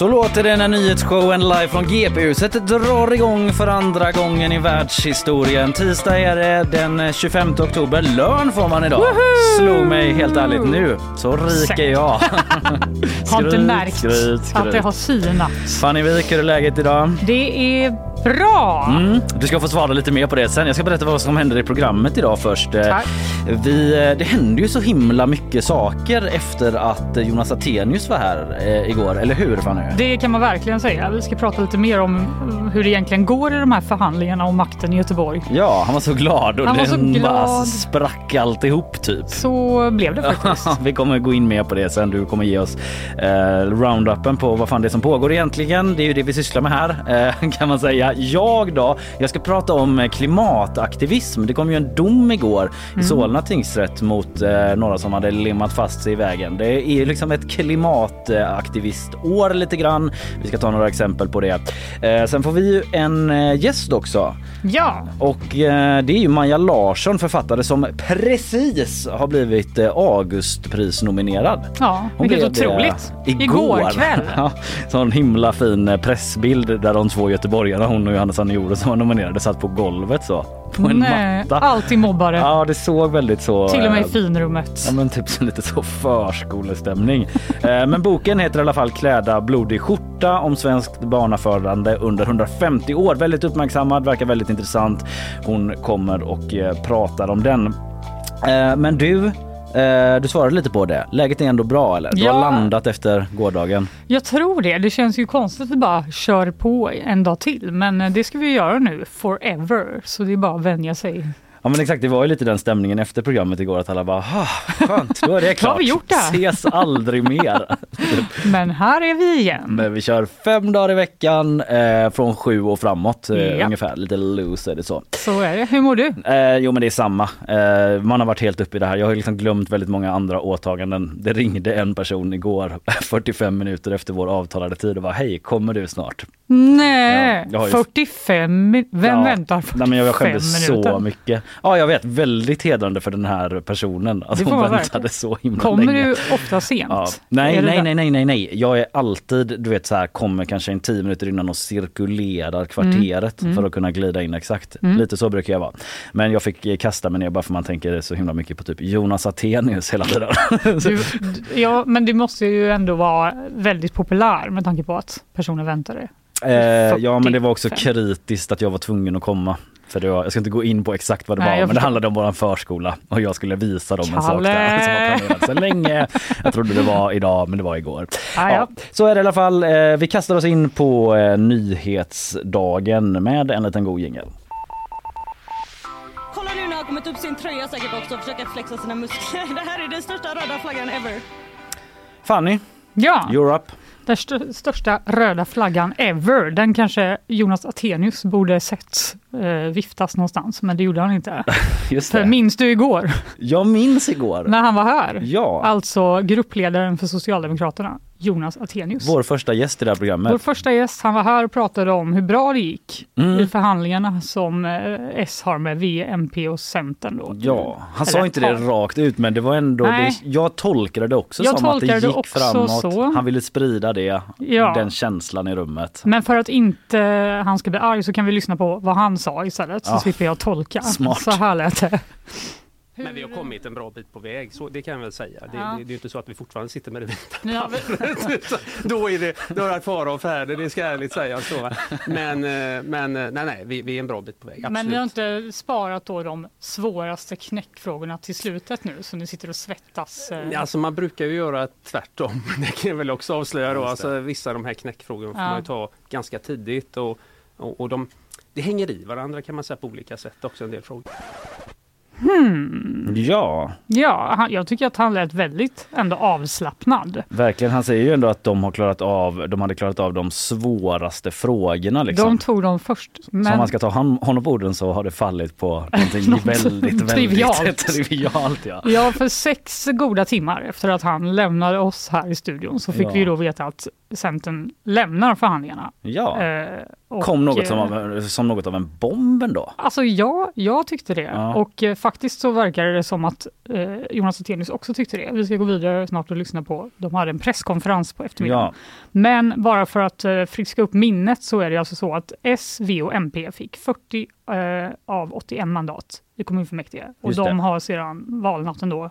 Så låter det när nyhetsshowen live från GP-huset drar igång för andra gången i världshistorien. Tisdag är det den 25 oktober. Lön får man idag. Slog mig helt ärligt nu. Så rik är jag. har inte märkt skryt, skryt. att det har synat. Fanny Wik, hur är läget idag? Det är Bra! Mm, du ska få svara lite mer på det sen. Jag ska berätta vad som händer i programmet idag först. Eh, Tack. Vi, eh, det händer ju så himla mycket saker efter att Jonas Attenius var här eh, igår, eller hur Fanny? Det kan man verkligen säga. Vi ska prata lite mer om hur det egentligen går i de här förhandlingarna om makten i Göteborg. Ja, han var så glad och han var så glad. bara sprack alltihop typ. Så blev det faktiskt. vi kommer gå in mer på det sen. Du kommer ge oss eh, roundupen på vad fan det är som pågår egentligen. Det är ju det vi sysslar med här eh, kan man säga jag då, jag ska prata om klimataktivism. Det kom ju en dom igår mm. i Solna tingsrätt mot eh, några som hade limmat fast sig i vägen. Det är liksom ett klimataktivistår lite grann. Vi ska ta några exempel på det. Eh, sen får vi ju en eh, gäst också. Ja. Och eh, det är ju Maja Larsson, författare som precis har blivit eh, Augustprisnominerad. Ja, Hon vilket otroligt. Igår, igår kväll. ja, så en himla fin eh, pressbild där de två göteborgarna hon och Johanna Sanjuro som var nominerade satt på golvet så. På en Nej, matta. Alltid mobbare. Ja det såg väldigt så. Till och med i eh, finrummet. Ja men typ så lite så förskolestämning. Eh, men boken heter i alla fall Kläda blodig skjorta om svenskt barnafödande under 150 år. Väldigt uppmärksammad, verkar väldigt intressant. Hon kommer och eh, pratar om den. Men du Eh, du svarade lite på det. Läget är ändå bra eller? Du ja, har landat efter gårdagen. Jag tror det. Det känns ju konstigt att bara kör på en dag till. Men eh, det ska vi göra nu forever. Så det är bara att vänja sig Ja men exakt, det var ju lite den stämningen efter programmet igår att alla bara skönt, då är det klart. har vi gjort det? Ses aldrig mer. men här är vi igen. Men vi kör fem dagar i veckan eh, från sju och framåt eh, ja. ungefär. Lite loose är det så. Så är det. Hur mår du? Eh, jo men det är samma. Eh, man har varit helt uppe i det här. Jag har liksom glömt väldigt många andra åtaganden. Det ringde en person igår 45 minuter efter vår avtalade tid och var hej, kommer du snart? Nej, ja, ju... 45 Vem ja, väntar 45 nej, men Jag skämdes så mycket. Ja, jag vet. Väldigt hedrande för den här personen. Alltså, hon väntade verkligen. så himla kommer länge. Kommer du ofta sent? Ja. Nej, nej, nej, nej, nej, nej. Jag är alltid, du vet så här, kommer kanske en tio minuter innan och cirkulerar kvarteret mm. för att kunna glida in exakt. Mm. Lite så brukar jag vara. Men jag fick kasta mig ner bara för man tänker så himla mycket på typ Jonas Attenius hela tiden. Du, ja, men du måste ju ändå vara väldigt populär med tanke på att personen väntade. Eh, ja men det var också kritiskt att jag var tvungen att komma. För det var, jag ska inte gå in på exakt vad det Nej, var, men det handlade om våran förskola och jag skulle visa dem en sak där som var planerad så länge. Jag trodde det var idag, men det var igår. Ah, ja. Så är det i alla fall. Eh, vi kastar oss in på eh, nyhetsdagen med en liten god jingel. Kolla nu när han kommit upp sin tröja säkert också och försöker flexa sina muskler. Det här är den största röda flaggan ever. Fanny, ja. you're Den största röda flaggan ever. Den kanske Jonas Attenius borde sett eh, viftas någonstans, men det gjorde han inte. Just det. minns du igår? Jag minns igår. När han var här? Ja. Alltså gruppledaren för Socialdemokraterna. Jonas Attenius. Vår första gäst i det här programmet. Vår första gäst, han var här och pratade om hur bra det gick mm. i förhandlingarna som eh, S har med V, MP och Centern. Då. Ja, han Eller, sa inte det rakt ut men det var ändå, det, jag tolkade det också jag som att det gick framåt. Så. Han ville sprida det, ja. den känslan i rummet. Men för att inte han ska bli arg så kan vi lyssna på vad han sa istället så ja. slipper jag tolka. Smart. Så här lät det. Men vi har kommit en bra bit på väg, så det kan jag väl säga. Det, ja. det, det är inte så att vi fortfarande sitter med det vita ja, Då är det, då är det fara och färde, det ska jag ärligt säga. Så. Men, eh, men eh, nej, nej, vi, vi, är en bra bit på väg. Absolut. Men ni har inte sparat då de svåraste knäckfrågorna till slutet nu, så ni sitter och svettas? Eh. Alltså man brukar ju göra tvärtom. Det kan jag väl också avslöja då. Alltså, vissa av de här knäckfrågorna får ja. man ju ta ganska tidigt och, och, och de, det hänger i varandra kan man säga på olika sätt också en del frågor. Hmm. Ja. Ja, han, jag tycker att han lät väldigt ändå avslappnad. Verkligen. Han säger ju ändå att de har klarat av, de hade klarat av de svåraste frågorna. Liksom. De tog dem först. Men... Så om man ska ta honom på orden så har det fallit på någonting väldigt, trivialt. väldigt trivialt. Ja. ja, för sex goda timmar efter att han lämnade oss här i studion så fick ja. vi då veta att Centern lämnar förhandlingarna. Ja. Eh, och, Kom något som, eh, som något av en bomb ändå? Alltså ja, jag tyckte det. Ja. Och eh, faktiskt så verkar det som att eh, Jonas Attenius också tyckte det. Vi ska gå vidare snart och lyssna på. De hade en presskonferens på eftermiddagen. Ja. Men bara för att eh, friska upp minnet så är det alltså så att S, V och MP fick 40 eh, av 81 mandat i kommunfullmäktige. Och de har sedan valnatten då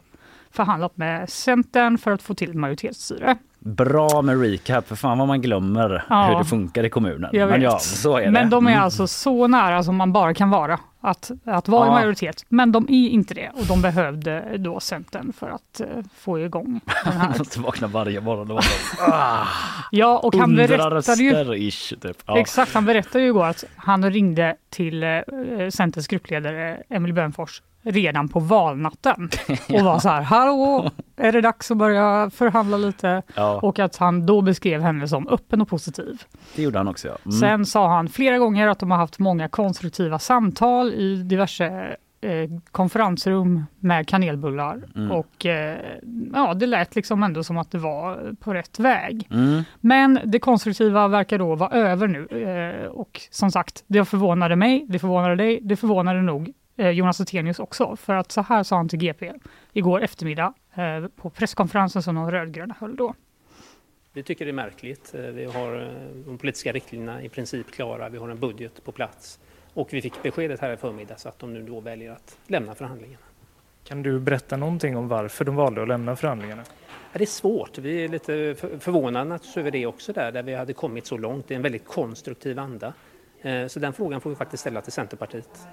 förhandlat med Centern för att få till majoritetsstyre. Bra med recap, för fan vad man glömmer ja, hur det funkar i kommunen. Men ja, så är det. Men de är mm. alltså så nära som man bara kan vara att, att vara ja. i majoritet. Men de är inte det och de behövde då Centern för att uh, få igång den här. måste vakna varje morgon och ah, Ja, och han berättade ju... Ish, typ. ja. Exakt, han berättade ju igår att han ringde till uh, Centerns gruppledare Emil Bönfors redan på valnatten och var så här, hallå, är det dags att börja förhandla lite? Ja. Och att han då beskrev henne som öppen och positiv. Det gjorde han också. Ja. Mm. Sen sa han flera gånger att de har haft många konstruktiva samtal i diverse eh, konferensrum med kanelbullar mm. och eh, ja, det lät liksom ändå som att det var på rätt väg. Mm. Men det konstruktiva verkar då vara över nu eh, och som sagt, det förvånade mig, det förvånade dig, det förvånade nog Jonas Attenius också. För att så här sa han till GP igår eftermiddag eh, på presskonferensen som de rödgröna höll då. Vi tycker det är märkligt. Eh, vi har de politiska riktlinjerna i princip klara. Vi har en budget på plats. Och vi fick beskedet här i förmiddags att de nu då väljer att lämna förhandlingarna. Kan du berätta någonting om varför de valde att lämna förhandlingarna? det är svårt. Vi är lite förvånade över det också där, där vi hade kommit så långt i en väldigt konstruktiv anda. Så den frågan får vi faktiskt ställa till Centerpartiet.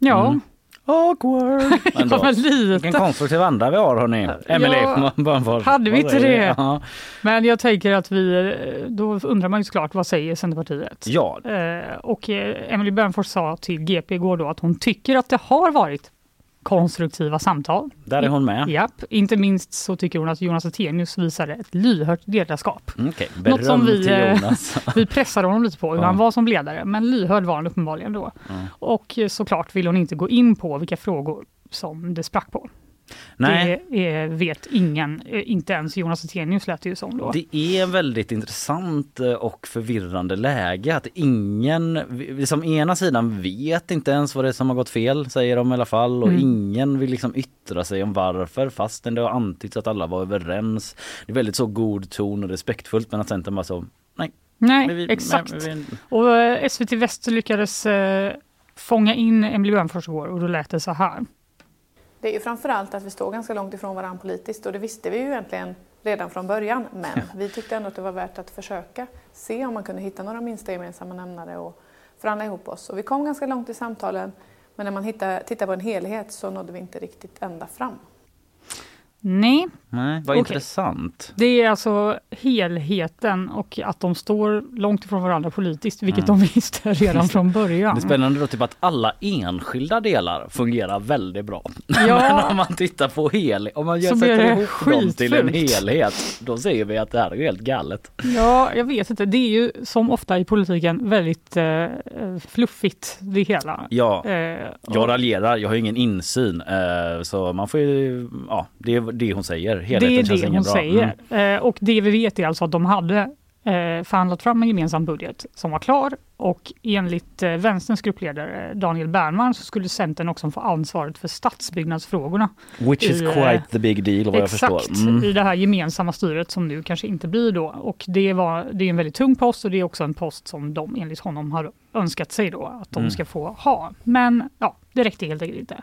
Ja. Mm. Awkward! Ändå. ja, lite. Vilken konstruktiv anda vi har hörni. Emelie ja, Hade vi inte det? Ja. Men jag tänker att vi, då undrar man ju såklart vad säger Centerpartiet? Ja. Eh, och eh, Emelie Bönfors sa till GP igår då att hon tycker att det har varit konstruktiva samtal. Där är hon med. Japp. Inte minst så tycker hon att Jonas Attenius visade ett lyhört ledarskap. Mm, okay. Något som vi, till eh, Jonas. vi pressade honom lite på hur ja. han var som ledare, men lyhörd var han uppenbarligen då. Mm. Och såklart vill hon inte gå in på vilka frågor som det sprack på. Nej. Det vet ingen, eh, inte ens Jonas Attenius lät det ju som då. Det är väldigt intressant eh, och förvirrande läge att ingen, som ena sidan vet inte ens vad det är som har gått fel säger de i alla fall och mm. ingen vill liksom yttra sig om varför fastän det har antytts att alla var överens. Det är väldigt så god ton och respektfullt men att Centern bara så nej. Nej, vi, exakt. Men, vi... Och eh, SVT Väst lyckades eh, fånga in Emelie Bönfors igår och då lät det så här. Det är ju framförallt att vi står ganska långt ifrån varandra politiskt och det visste vi ju egentligen redan från början. Men vi tyckte ändå att det var värt att försöka se om man kunde hitta några minsta gemensamma nämnare och förhandla ihop oss. Och vi kom ganska långt i samtalen men när man tittar på en helhet så nådde vi inte riktigt ända fram. Nej. Nej vad okay. intressant. Det är alltså helheten och att de står långt ifrån varandra politiskt, vilket mm. de visste redan från början. Det är spännande då typ att alla enskilda delar fungerar väldigt bra. Ja. Men om man tittar på helhet, om man gör, sätter ihop dem till en helhet, då ser vi att det här är helt galet. Ja, jag vet inte. Det är ju som ofta i politiken väldigt eh, fluffigt det hela. Ja, eh, jag raljerar, jag har ingen insyn eh, så man får ju, ja, det är det hon säger. Helheten det är det hon bra. säger. Mm. Eh, och det vi vet är alltså att de hade eh, förhandlat fram en gemensam budget som var klar och enligt eh, vänsterns gruppledare Daniel Bernman så skulle Centern också få ansvaret för stadsbyggnadsfrågorna. Which is quite the big deal vad exakt, jag förstår. Mm. i det här gemensamma styret som nu kanske inte blir då. Och det, var, det är en väldigt tung post och det är också en post som de enligt honom har önskat sig då att de mm. ska få ha. Men ja, det räckte helt enkelt inte.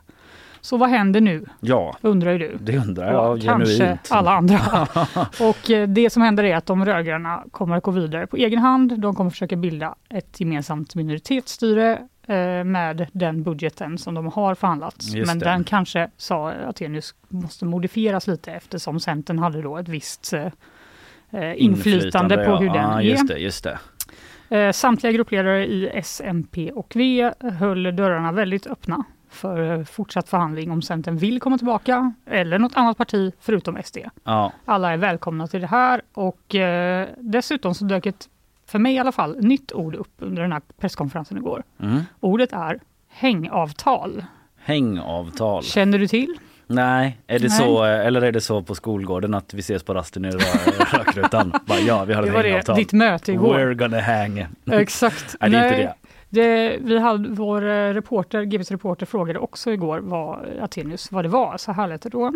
Så vad händer nu? Ja, undrar ju du. Det undrar jag och Kanske genuint. alla andra. och eh, det som händer är att de rödgröna kommer att gå vidare på egen hand. De kommer försöka bilda ett gemensamt minoritetsstyre eh, med den budgeten som de har förhandlat. Men det. den kanske, sa Atenius, måste modifieras lite eftersom Centern hade då ett visst eh, inflytande, inflytande på hur ja. den ah, är. Just det, just det. Samtliga gruppledare i S, MP och V höll dörrarna väldigt öppna för fortsatt förhandling om Centern vill komma tillbaka eller något annat parti förutom SD. Ja. Alla är välkomna till det här och eh, dessutom så dök ett, för mig i alla fall, nytt ord upp under den här presskonferensen igår. Mm. Ordet är hängavtal. Hängavtal. Känner du till? Nej, är det Nej. så eller är det så på skolgården att vi ses på rasten i rö- rökrutan? Bara, ja, vi har Det ett var det, hängavtal. ditt möte igår. We're gonna hang. Exakt. Nej, det är inte det. Det, vi hade, vår eh, reporter, GBs reporter frågade också igår vad Atenius, vad det var. Så här lät det då.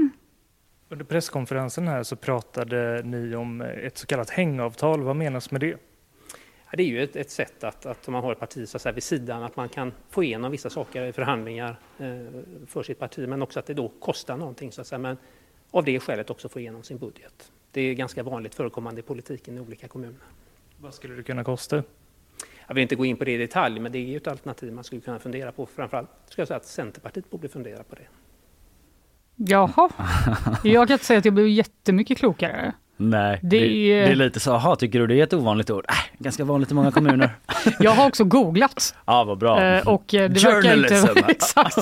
Under presskonferensen här så pratade ni om ett så kallat hängavtal. Vad menas med det? Ja, det är ju ett, ett sätt att, att om man har ett parti så att säga, vid sidan, att man kan få igenom vissa saker i förhandlingar eh, för sitt parti, men också att det då kostar någonting. Så att säga, men av det skälet också få igenom sin budget. Det är ganska vanligt förekommande i politiken i olika kommuner. Vad skulle det kunna kosta? Jag vill inte gå in på det i detalj, men det är ju ett alternativ man skulle kunna fundera på. Framförallt skulle jag säga att Centerpartiet borde fundera på det. Jaha, jag kan inte säga att jag blev jättemycket klokare. Nej, det, Det det, är- är lite så, aha, tycker du det är ett ovanligt ord? Äh, ganska vanligt i många kommuner. Jag har också googlat ja, vad bra. eh, och eh, det verkar inte, exakt,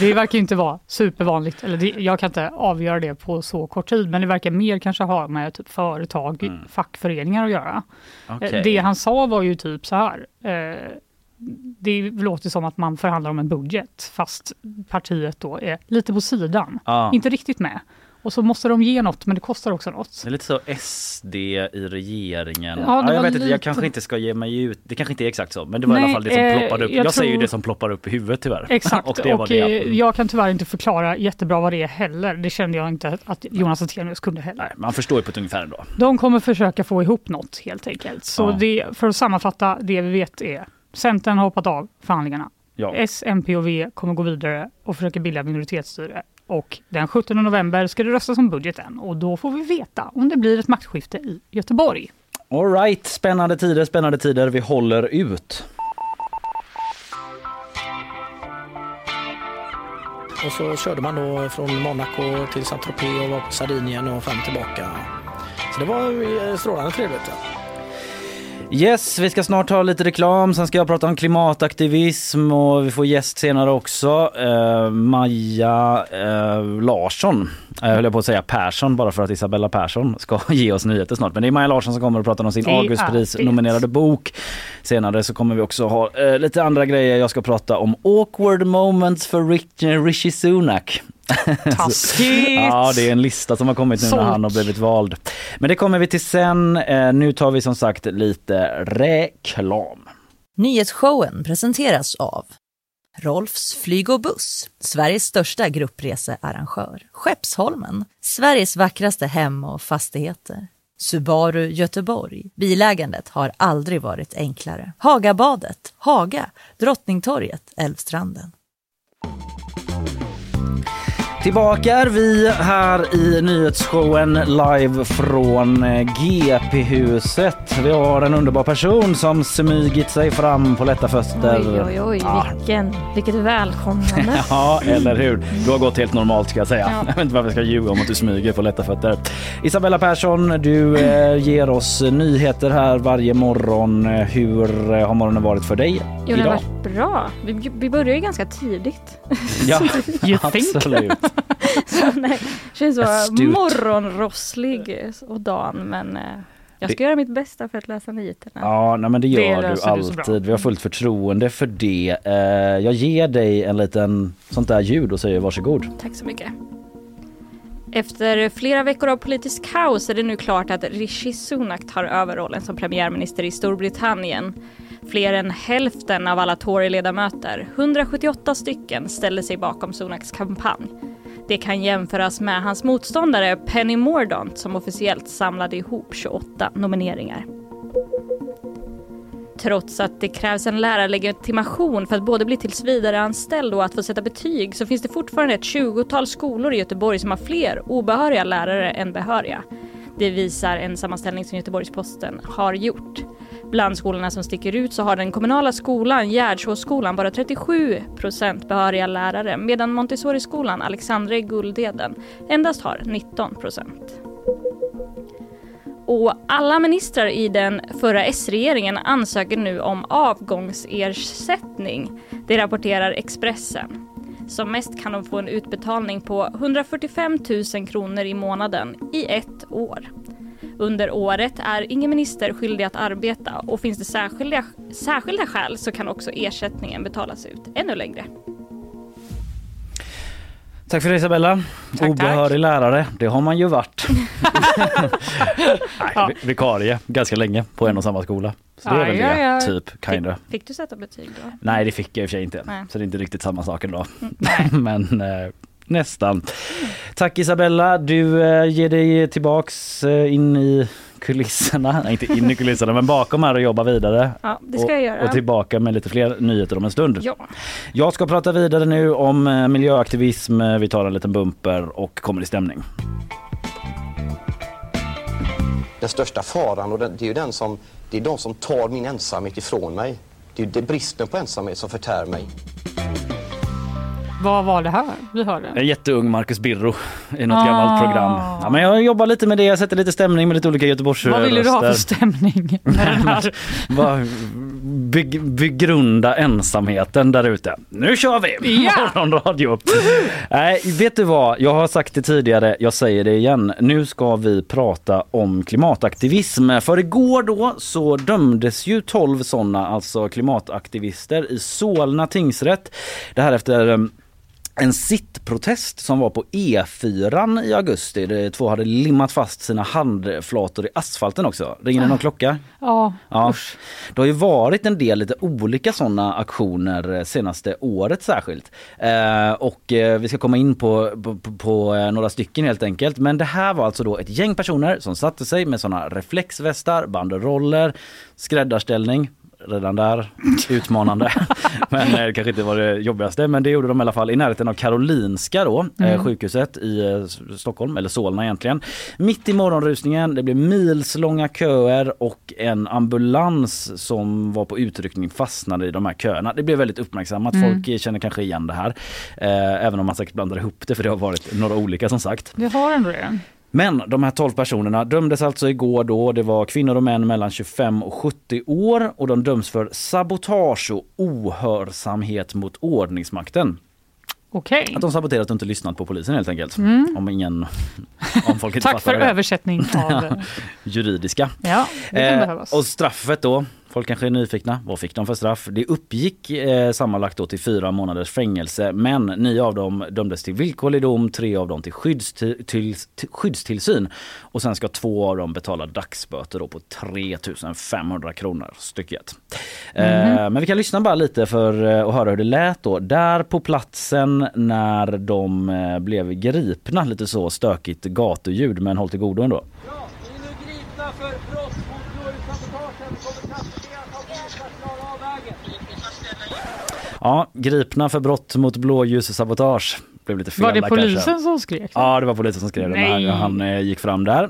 det verkar inte vara supervanligt. Eller det, jag kan inte avgöra det på så kort tid, men det verkar mer kanske ha med typ företag, Mm. fackföreningar att göra. Eh, Okej. Det han sa var ju typ så här. Det låter som att man förhandlar om en budget fast partiet då är lite på sidan, Ja. inte riktigt med. Och så måste de ge något, men det kostar också något. Det är lite så SD i regeringen. Ja, det jag vet inte, jag lite- kanske inte ska ge mig ut. Det kanske inte är exakt så, men det var i Nej, alla fall det som eh, ploppade upp. jag Jag, säger ju tror- det som ploppar upp i huvudet tyvärr. Exakt, och det var och det. eh, jag kan tyvärr inte förklara jättebra vad det är heller. Det kände jag inte att Jonas Attenius kunde heller. Nej, man förstår ju på ett ungefär ändå. De kommer försöka få ihop något helt enkelt. Så Ja. det, för att sammanfatta, det vi vet är Centern har hoppat av förhandlingarna. Ja. S, MP och V kommer gå vidare och försöka bilda minoritetsstyre. Och den 17 november ska det röstas om budgeten och då får vi veta om det blir ett maktskifte i Göteborg. All right, spännande tider, spännande tider. Vi håller ut. Och så körde man då från Monaco till Saint-Tropez och var på Sardinien och fram tillbaka. Så det var eh, strålande trevligt. Yes, vi ska snart ha lite reklam. Sen ska jag prata om klimataktivism och vi får gäst senare också. Eh, Maja eh, Larsson, eh, höll jag på att säga Persson bara för att Isabella Persson ska ge oss nyheter snart. Men det är Maja Larsson som kommer att prata om sin Augustpris-nominerade bok. Senare så kommer vi också ha eh, lite andra grejer. Jag ska prata om awkward moments för Rich- Rishi Sunak. Taskigt! Ja, det är en lista som har kommit nu när Solk. han har blivit vald. Men det kommer vi till sen. Eh, nu tar vi som sagt lite reklam. Nyhetsshowen presenteras av Rolfs flyg och buss, Sveriges största gruppresearrangör. Skeppsholmen, Sveriges vackraste hem och fastigheter. Subaru Göteborg. Bilägandet har aldrig varit enklare. Hagabadet, Haga, Drottningtorget, Älvstranden. Tillbaka är vi här i nyhetsshowen live från eh, GP-huset. Vi har en underbar person som smygit sig fram på lätta fötter. Oj, oj, oj, Ja. vilken, vilket välkomnande. Ja, eller hur? Du har gått helt normalt ska jag säga. Ja. Jag vet inte varför jag ska ljuga om att du smyger på lätta fötter. Isabella Persson, du eh, ger oss nyheter här varje morgon. Hur eh, har morgonen varit för dig Jo, det har idag? varit bra. Vi, vi börjar ju ganska tidigt. Ja, absolut. Så, nej, känns så morgonrosslig och dan, men eh, jag ska göra mitt bästa för att läsa nyheterna. Ja, nej, men det Det gör du löser du alltid. Vi har fullt förtroende för det. Eh, jag ger dig en liten sånt där ljud och säger varsågod. Tack så mycket. Efter flera veckor av politiskt kaos är det nu klart att Rishi Sunak tar över rollen som premiärminister i Storbritannien. Fler än hälften av alla Tory-ledamöter, 178 stycken, ställde sig bakom Sunaks kampanj. Det kan jämföras med hans motståndare Penny Mordaunt som officiellt samlade ihop 28 nomineringar. Trots att det krävs en lärarlegitimation för att både bli tillsvidareanställd och att få sätta betyg så finns det fortfarande ett 20-tal skolor i Göteborg som har fler obehöriga lärare än behöriga. Det visar en sammanställning som Göteborgs-Posten har gjort. Bland skolorna som sticker ut så har den kommunala skolan, Gärdsåsskolan, bara 37 procent behöriga lärare medan Montessori-skolan, Alexandra i Guldheden, endast har 19 procent. Och alla ministrar i den förra S-regeringen ansöker nu om avgångsersättning. Det rapporterar Expressen. Som mest kan de få en utbetalning på 145 000 kronor i månaden i ett år. Under året är ingen minister skyldig att arbeta och finns det särskilda, särskilda skäl så kan också ersättningen betalas ut ännu längre. Tack för det Isabella. Tack, Obehörig tack. lärare, det har man ju varit. Nej, ja. Vikarie ganska länge på en och samma skola. Så det är väl ja, det, typ, kinda. Fick, fick, du sätta betyg då? Nej det fick jag i och för sig inte. Nej. Så det är inte riktigt samma sak ändå. Mm. Men eh, nästan. Tack Isabella, du eh, ger dig tillbaks eh, in i kulisserna, nej inte in i kulisserna men bakom här och jobba vidare. Ja, det ska jag göra. Och tillbaka med lite fler nyheter om en stund. Ja. Jag ska prata vidare nu om eh, miljöaktivism. Vi tar en liten bumper och kommer i stämning. Den största faran och det är ju den som, det är de som tar min ensamhet ifrån mig. Det är, det är bristen på ensamhet som förtär mig. Vad var det här vi hörde? En jätteung Marcus Birro i något ah. gammalt program. Ja, men jag jobbar lite med det, jag sätter lite stämning med lite olika Göteborgs Vad vill du ha för stämning med den här? Be begrunda ensamheten där ute. Nu kör vi! Ja! Morgonradio! Nej, vet du vad? Jag har sagt det tidigare, jag säger det igen. Nu ska vi prata om klimataktivism. För igår då så dömdes ju 12 sådana, alltså klimataktivister i Solna tingsrätt. Det här efter en sittprotest som var på E4 i augusti. De två hade limmat fast sina handflator i asfalten också. Ringer det någon klocka? Ja. ja. Det har ju varit en del lite olika sådana aktioner senaste året särskilt. Eh, och eh, vi ska komma in på, på, på, på, eh, några stycken helt enkelt. Men det här var alltså då ett gäng personer som satte sig med sådana reflexvästar, banderoller, skräddarställning, redan där utmanande. men det kanske inte var det jobbigaste. Men det gjorde de i alla fall i närheten av Karolinska då, eh, mm. sjukhuset i eh, Stockholm, eller Solna egentligen. Mitt i morgonrusningen, det blev milslånga köer och en ambulans som var på utryckning fastnade i de här köerna. Det blev väldigt uppmärksammat. Mm. Folk känner kanske igen det här. Eh, även om man säkert blandar ihop det för det har varit några olika som sagt. Det har ändå det. Men de här 12 personerna dömdes alltså igår då. Det var kvinnor och män mellan 25 och 70 år och de döms för sabotage och ohörsamhet mot ordningsmakten. Okay. Att de saboterat och inte lyssnat på polisen helt enkelt. Mm. Om ingen om folk inte Tack för översättning av juridiska. Ja, det kan eh, och straffet då Folk kanske är nyfikna. Vad fick de för straff? Det uppgick eh, sammanlagt då till fyra månaders fängelse men nio av dem dömdes till villkorlig dom, tre av dem till, skyddstill, till, till skyddstillsyn och sen ska två av dem betala dagsböter då på 3500 kronor stycket. Mm -hmm. eh, mhm. men vi kan lyssna bara lite för eh, att höra hur det lät då. Där på platsen när de eh, blev gripna, lite så stökigt gatuljud men håll till godo ändå. Ja, ni är nu gripna för Ja, gripna för brott mot blåljussabotage. Blev lite fel var det där, polisen kanske. som skrek? Ja, det var polisen som skrev det han eh, gick fram där.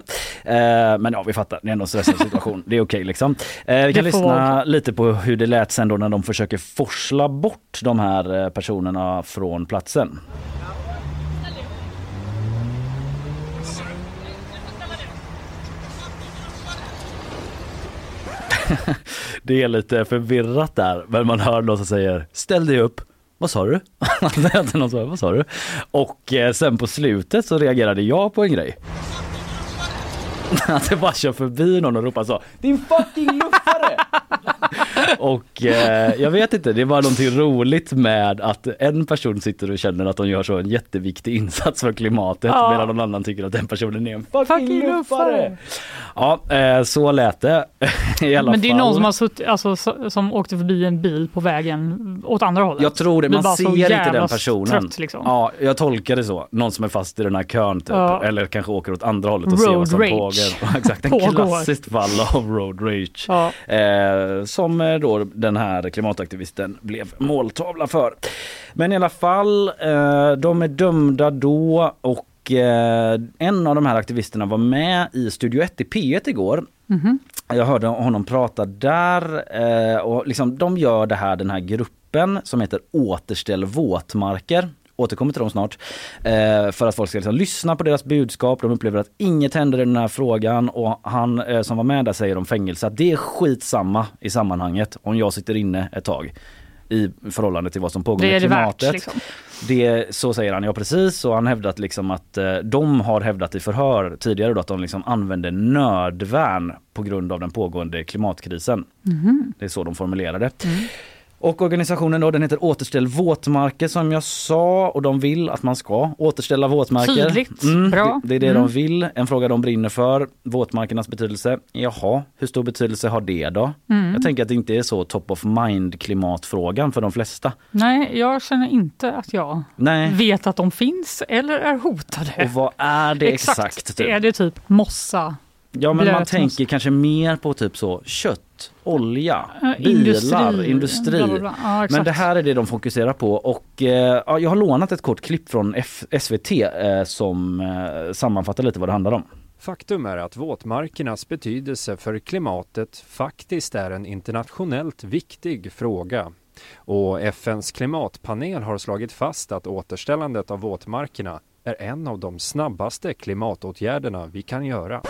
Eh, men ja, vi fattar, det är ändå en stressad situation. det är okej okay, liksom. Eh, vi kan lyssna lite på hur det lät sen då när de försöker forsla bort de här eh, personerna från platsen. Det är lite förvirrat där, men man hör någon som säger ställ dig upp. Vad sa du? Vad sa du? Och eh, sen på slutet så reagerade jag på en grej. Att det bara kör förbi någon och ropar så Din fucking luffare! och eh, jag vet inte, det är bara någonting roligt med att en person sitter och känner att de gör så en jätteviktig insats för klimatet ja. medan någon annan tycker att den personen är en fucking, fucking luffare. Ja, eh, så lät det i alla Men det är någon som har suttit, alltså, som åkte förbi en bil på vägen åt andra hållet. Jag tror det, man ser inte den personen. Trött, liksom. Ja, jag tolkar det så. Någon som är fast i den här kön typ. ja. eller kanske åker åt andra hållet och road ser vad som rage. Pågår. Exakt, en klassiskt fall av road rage. Ja. Eh, som eh, då den här klimataktivisten blev måltavla för. Men i alla fall, eh, de är dömda då och eh, en av de här aktivisterna var med i Studio 1 i P1 igår. Mm -hmm. Jag hörde honom prata där eh, och liksom, de gör det här, den här gruppen som heter Återställ våtmarker återkommer till dem snart. Eh, för att folk ska liksom lyssna på deras budskap. De upplever att inget händer i den här frågan och han eh, som var med där säger om fängelse att det är skitsamma i sammanhanget om jag sitter inne ett tag. i förhållande till vad som pågår med klimatet. Det, värt, liksom. det Så säger han, ja precis. Och han hävdat liksom att eh, de har hävdat i förhör tidigare då att de liksom använder nödvärn på grund av den pågående klimatkrisen. Mm. Det är så de formulerade. Mm. Och organisationen då, den heter Återställ våtmarker som jag sa och de vill att man ska återställa våtmarker. Tydligt, mm, bra. Det, det är det mm. de vill, en fråga de brinner för. Våtmarkernas betydelse. Jaha, hur stor betydelse har det då? Mm. Jag tänker att det inte är så top of mind klimatfrågan för de flesta. Nej, jag känner inte att jag Nej. vet att de finns eller är hotade. Och vad är det exakt? exakt typ? Är det typ mossa? Ja men man tänker kanske mer på typ så kött, olja, bilar, industri. industri. Ja, men det här är det de fokuserar på och eh, ja, jag har lånat ett kort klipp från F SVT eh, som eh, sammanfattar lite vad det handlar om. Faktum är att våtmarkernas betydelse för klimatet faktiskt är en internationellt viktig fråga. Och FNs klimatpanel har slagit fast att återställandet av våtmarkerna är en av de snabbaste klimatåtgärderna vi kan göra.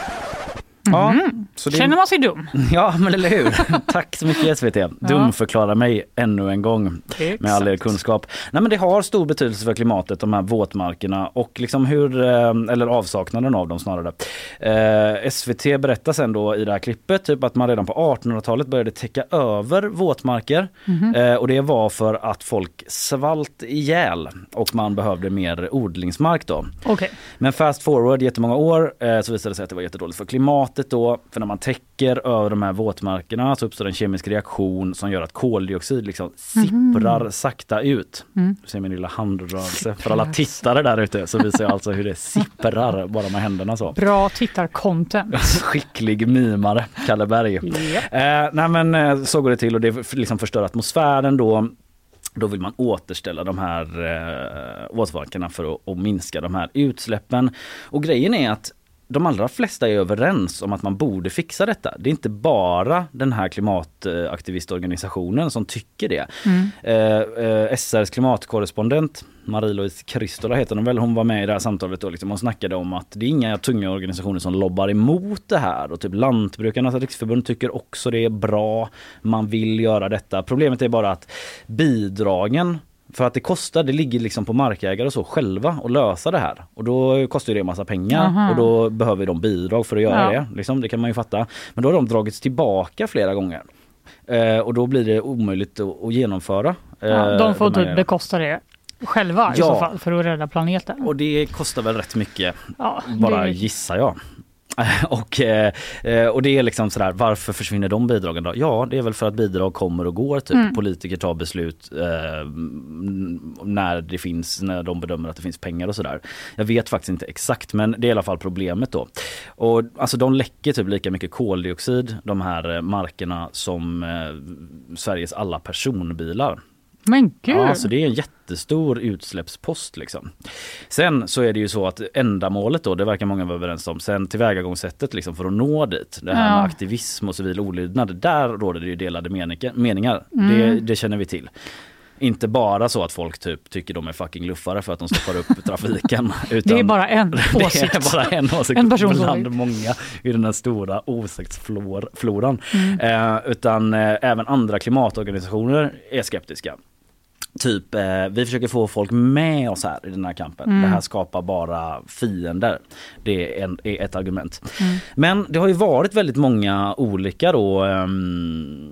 Ja, mm. så det... Känner man sig dum? Ja, men eller hur. Tack så mycket SVT. Dumförklara mig ännu en gång Exakt. med all er kunskap. Nej, men det har stor betydelse för klimatet, de här våtmarkerna och liksom hur, eh, eller avsaknaden av dem snarare. Eh, SVT berättar sen då i det här klippet typ att man redan på 1800-talet började täcka över våtmarker mm. eh, och det var för att folk svalt ihjäl och man behövde mer odlingsmark då. Okay. Men fast forward jättemånga år eh, så visade det sig att det var jättedåligt för klimatet klimatet då, för när man täcker över de här våtmarkerna så uppstår en kemisk reaktion som gör att koldioxid liksom sipprar mm. sakta ut. Mm. Du ser min lilla handrörelse. För alla tittare där ute så visar jag alltså hur det sipprar bara med händerna så. Bra tittarcontent. Skicklig mimare, Kalle Berg. Yep. Eh, nej men eh, så går det till och det liksom förstör atmosfären då då vill man återställa de här eh, våtmarkerna för att minska de här utsläppen. Och grejen är att de allra flesta är överens om att man borde fixa detta. Det är inte bara den här klimataktivistorganisationen som tycker det. Mm. Eh, eh, SRs klimatkorrespondent Marie-Louise Kristola heter hon väl, hon var med i det här samtalet och liksom, hon snackade om att det är inga tunga organisationer som lobbar emot det här och typ Lantbrukarnas riksförbund tycker också det är bra. Man vill göra detta. Problemet är bara att bidragen för att det kostar, det ligger liksom på markägare och så själva att lösa det här. Och då kostar det en massa pengar Aha. och då behöver de bidrag för att göra ja. det. Liksom, det kan man ju fatta. Men då har de dragits tillbaka flera gånger. Eh, och då blir det omöjligt att, att genomföra. Eh, ja, de får typ bekosta det själva ja. i så fall för att rädda planeten. Och det kostar väl rätt mycket, ja, bara det... gissar jag. Och, eh, och det är liksom sådär, varför försvinner de bidragen då? Ja, det är väl för att bidrag kommer och går. Typ. Mm. Politiker tar beslut eh, när det finns, när de bedömer att det finns pengar och sådär. Jag vet faktiskt inte exakt men det är i alla fall problemet då. Och alltså de läcker typ lika mycket koldioxid, de här markerna, som eh, Sveriges alla personbilar. Men gud! Ja, så det är en jättestor utsläppspost liksom. Sen så är det ju så att ändamålet då, det verkar många vara överens om, sen tillvägagångssättet liksom för att nå dit, det här ja. med aktivism och civil olydnad, där råder det ju delade meningar. Mm. Det, det känner vi till. Inte bara så att folk typ tycker de är fucking luffare för att de stoppar upp trafiken. Utan det är bara en åsikt. Det är bara en åsikt en person bland många i den här stora åsiktsfloran. Mm. Eh, utan eh, även andra klimatorganisationer är skeptiska. Typ, eh, vi försöker få folk med oss här i den här kampen. Mm. Det här skapar bara fiender. Det är, en, är ett argument. Mm. Men det har ju varit väldigt många olika då eh,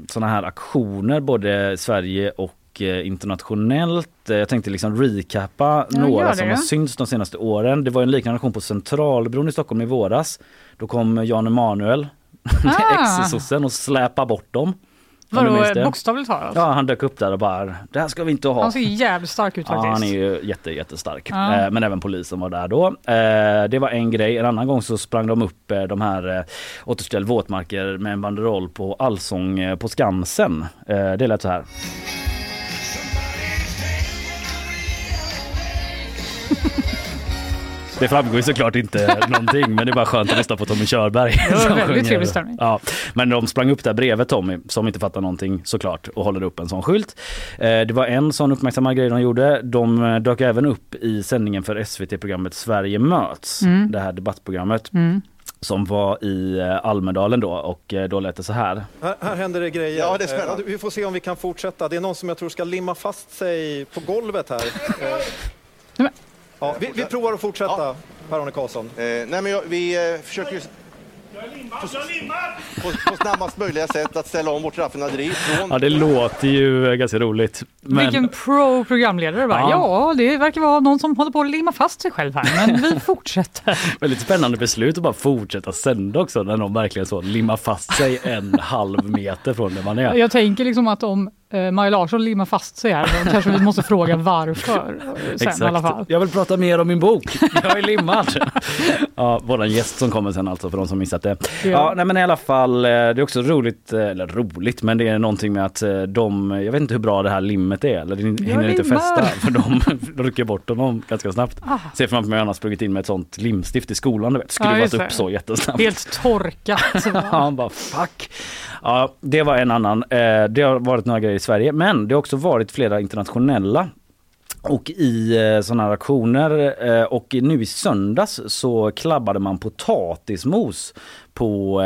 såna här aktioner både i Sverige och eh, internationellt. Eh, jag tänkte liksom recappa ja, några som har synts de senaste åren. Det var en liknande aktion på Centralbron i Stockholm i våras. Då kom Jan Emanuel, ah. ex-sossen och släpa bort dem. Vadå bokstavligt talat? Ja han dök upp där och bara det här ska vi inte ha. Han ser jävligt stark ut faktiskt. Ja han är ju jätte, jättestark. Ja. Eh, men även polisen var där då. Eh, det var en grej. En annan gång så sprang de upp eh, de här eh, återställ våtmarker med en banderoll på Allsång eh, på Skansen. Eh, det lät så här. Det framgår ju såklart inte någonting men det är bara skönt att lyssna på Tommy Körberg. Det var väldigt trevlig stämning. Ja, men de sprang upp där bredvid Tommy som inte fattar någonting såklart och håller upp en sån skylt. Eh, det var en sån uppmärksammad grej de gjorde. De eh, dök även upp i sändningen för SVT-programmet Sverige möts. Mm. Det här debattprogrammet. Mm. som var i eh, Almedalen då och då lät det så här. Här, här händer det grejer. Ja, det är spännande. Vi får se om vi kan fortsätta. Det är någon som jag tror ska limma fast sig på golvet här. Ja, vi, vi provar att fortsätta, Per-Arne Karlsson. Eh, nej, men jag, vi eh, försöker ju på, på snabbast möjliga sätt att ställa om vårt raffinaderi från... Ja det låter ju eh, ganska roligt. Men... Vilken pro-programledare bara. Ja. Ja. det verkar vara någon som håller på att limma fast sig själv här, men vi fortsätter. Väldigt spännande beslut att bara fortsätta sända också när någon verkligen så limmar fast sig en halv meter från där man är. Jag tänker liksom att om eh, Maja Larsson limmar fast sig här, då kanske vi måste fråga varför sen i alla fall. Jag vill prata mer om min bok. Jag är limmad. ja, våran gäst som kommer sen alltså för de som missat det. Ja, Ja. nej, men i alla fall, eh, det är också roligt, eh, eller roligt, men det är någonting med att de, jag vet inte hur bra det här limmet är, eller det hinner inte fästa för de, rycker bort honom ganska snabbt. Ah. Ser framför mig att han har sprungit in med ett sånt limstift i skolan, du vet, Ja, skruvat det. upp så jättesnabbt. Helt torkat. Ja, han bara fuck. Ja, det var en annan. Eh, Det har varit några grejer i Sverige, men det har också varit flera internationella och i eh, sådana här aktioner eh, och nu i söndags så klabbade man potatismos på,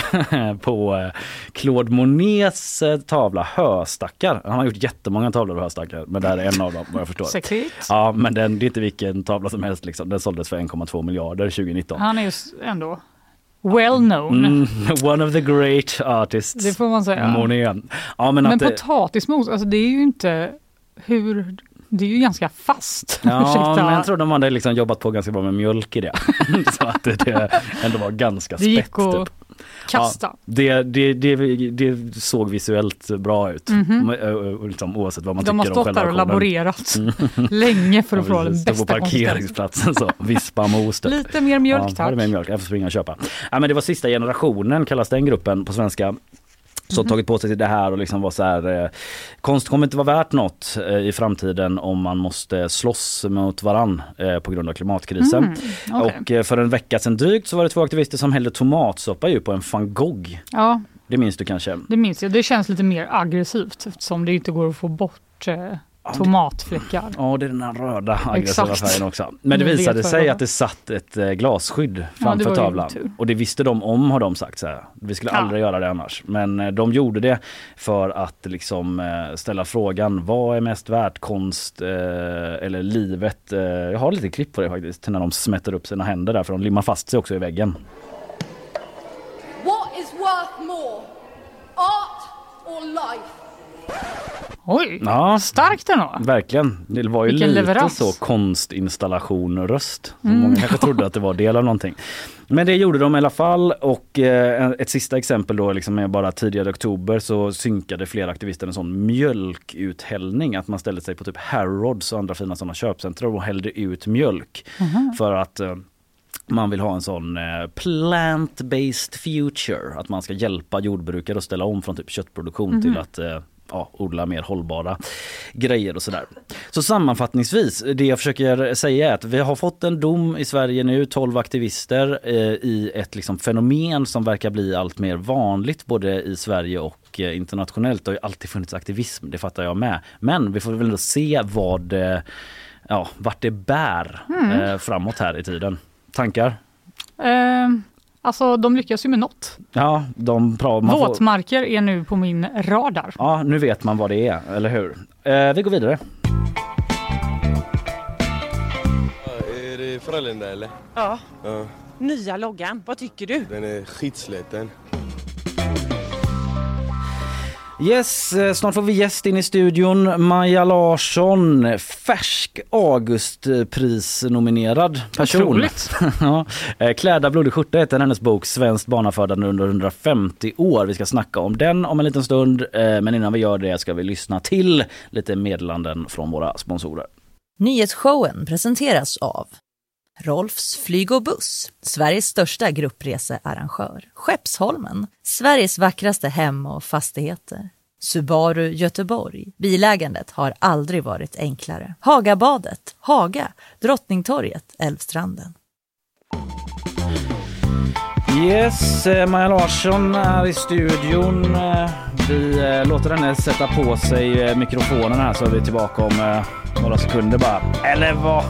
på Claude Monets tavla Höstackar. Han har gjort jättemånga tavlor av Höstackar men det här är en av dem vad jag förstår. Säkert. Ja men den, det är inte vilken tavla som helst liksom. Den såldes för 1,2 miljarder 2019. Han är ju ändå well known. Mm, one of the great artists. Det får man säga. Monet. Ja, men, Men, potatismos, alltså det är ju inte hur... Det är ju ganska fast. Ja, Ursäkta. men jag tror de hade liksom jobbat på ganska bra med mjölk i det. Så att det, det ändå var ganska Det spett. gick att typ. Kasta. Ja, det, det, det, det såg visuellt bra ut. Ö- ö- Liksom, oavsett vad man De har tycker om stått själva där och laborerat Mm. länge för att Ja, få den bästa på parkeringsplatsen så, vispa mos. typ. Lite mer mjölk, ja, tack. har mer mjölk? Jag får springa och köpa. Ja, men det var sista generationen kallas den gruppen på svenska. Så Mhm. tagit på sig det här och liksom var så här, eh, konst kommer inte vara värt något eh, i framtiden om man måste slåss mot varann eh, på grund av klimatkrisen. Mm, okej. Och eh, för en vecka sedan drygt så var det två aktivister som hällde tomatsoppa ju på en van Gogh. Ja, Det minns du kanske? det minns jag. Det känns lite mer aggressivt eftersom det inte går att få bort eh, tomatfläckar. Ja, det är den här röda aggressiva färgen också. Men det visade sig att det satt ett eh, glasskydd framför ju tavlan. Och det visste de om har de sagt så här. Vi skulle Ja. aldrig göra det annars. Men eh, de gjorde det för att liksom eh, ställa frågan vad är mest värt konst eller livet? Jag har lite klipp på det faktiskt när de smätter upp sina händer där för de limmar fast sig också i väggen. What is worth more, art or life? Oj, Ja, starkt ändå. verkligen. Det var ju Vilken lite leverans. så konstinstallation röst. Mm. Många kanske trodde att det var del av någonting. Men det gjorde de i alla fall och eh, ett sista exempel då liksom är bara tidigare i oktober så synkade flera aktivister en sån mjölkuthällning. Att man ställde sig på typ Harrods och andra fina sådana köpcentrum och hällde ut mjölk. Mhm. För att eh, man vill ha en sån eh, plant-based future. Att man ska hjälpa jordbrukare att ställa om från typ köttproduktion Mhm. till att eh, ja, odla mer hållbara grejer och sådär. Så sammanfattningsvis, det jag försöker säga är att vi har fått en dom i Sverige nu, 12 aktivister eh, i ett liksom fenomen som verkar bli allt mer vanligt både i Sverige och eh, internationellt. Det har ju alltid funnits aktivism, det fattar jag med. Men vi får väl ändå se vad, eh, ja, vart det bär Mm. eh, framåt här i tiden. Tankar? Eh, alltså de lyckas ju med något. Ja, de bra. Man får, Våtmarker är nu på min radar. ja, nu vet man vad det är, eller hur? Eh, vi går vidare. Är det Frölunda eller? Ja. Ja, Nya loggan, vad tycker du? den är skitsliten. Yes, eh, snart får vi gäst in i studion. Maja Larsson, färsk Augustprisnominerad person. Otroligt. ja. Eh, Kläda blodig skjorta heter hennes bok Svenskt barnafödande under 150 år. Vi ska snacka om den om en liten stund. Eh, Men innan vi gör det ska vi lyssna till lite meddelanden från våra sponsorer. Nyhetsshowen presenteras av Rolfs flyg och buss, Sveriges största gruppresearrangör. Skeppsholmen, Sveriges vackraste hem och fastigheter. Subaru Göteborg. Bilägandet har aldrig varit enklare. Hagabadet, Haga, Drottningtorget, Älvstranden. Yes, eh, Maja Larsson är i studion. Eh, vi eh, låter henne sätta på sig mikrofonen här så är vi tillbaka om några sekunder bara. Eller vad?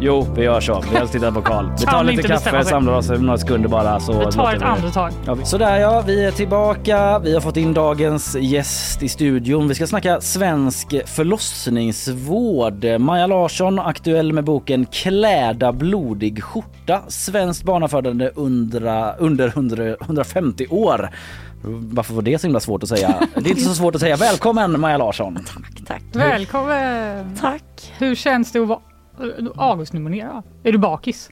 Jo, vi gör så. Vi har tittat på Karl. Vi tar lite kaffe, samlar oss några sekunder bara. Så vi tar ett andetag. Ja, sådär ja, vi är tillbaka. Vi har fått in dagens gäst i studion. Vi ska snacka svensk förlossningsvård. Maja Larsson, aktuell med boken Kläda blodig skjorta. Svenskt barnafödande under, under 100, 150 år. Varför var det så himla svårt att säga? Det är inte så svårt att säga. Välkommen Maja Larsson! Tack, tack. Välkommen! Tack! Hur känns det att vara Augustnominerad? Är du bakis?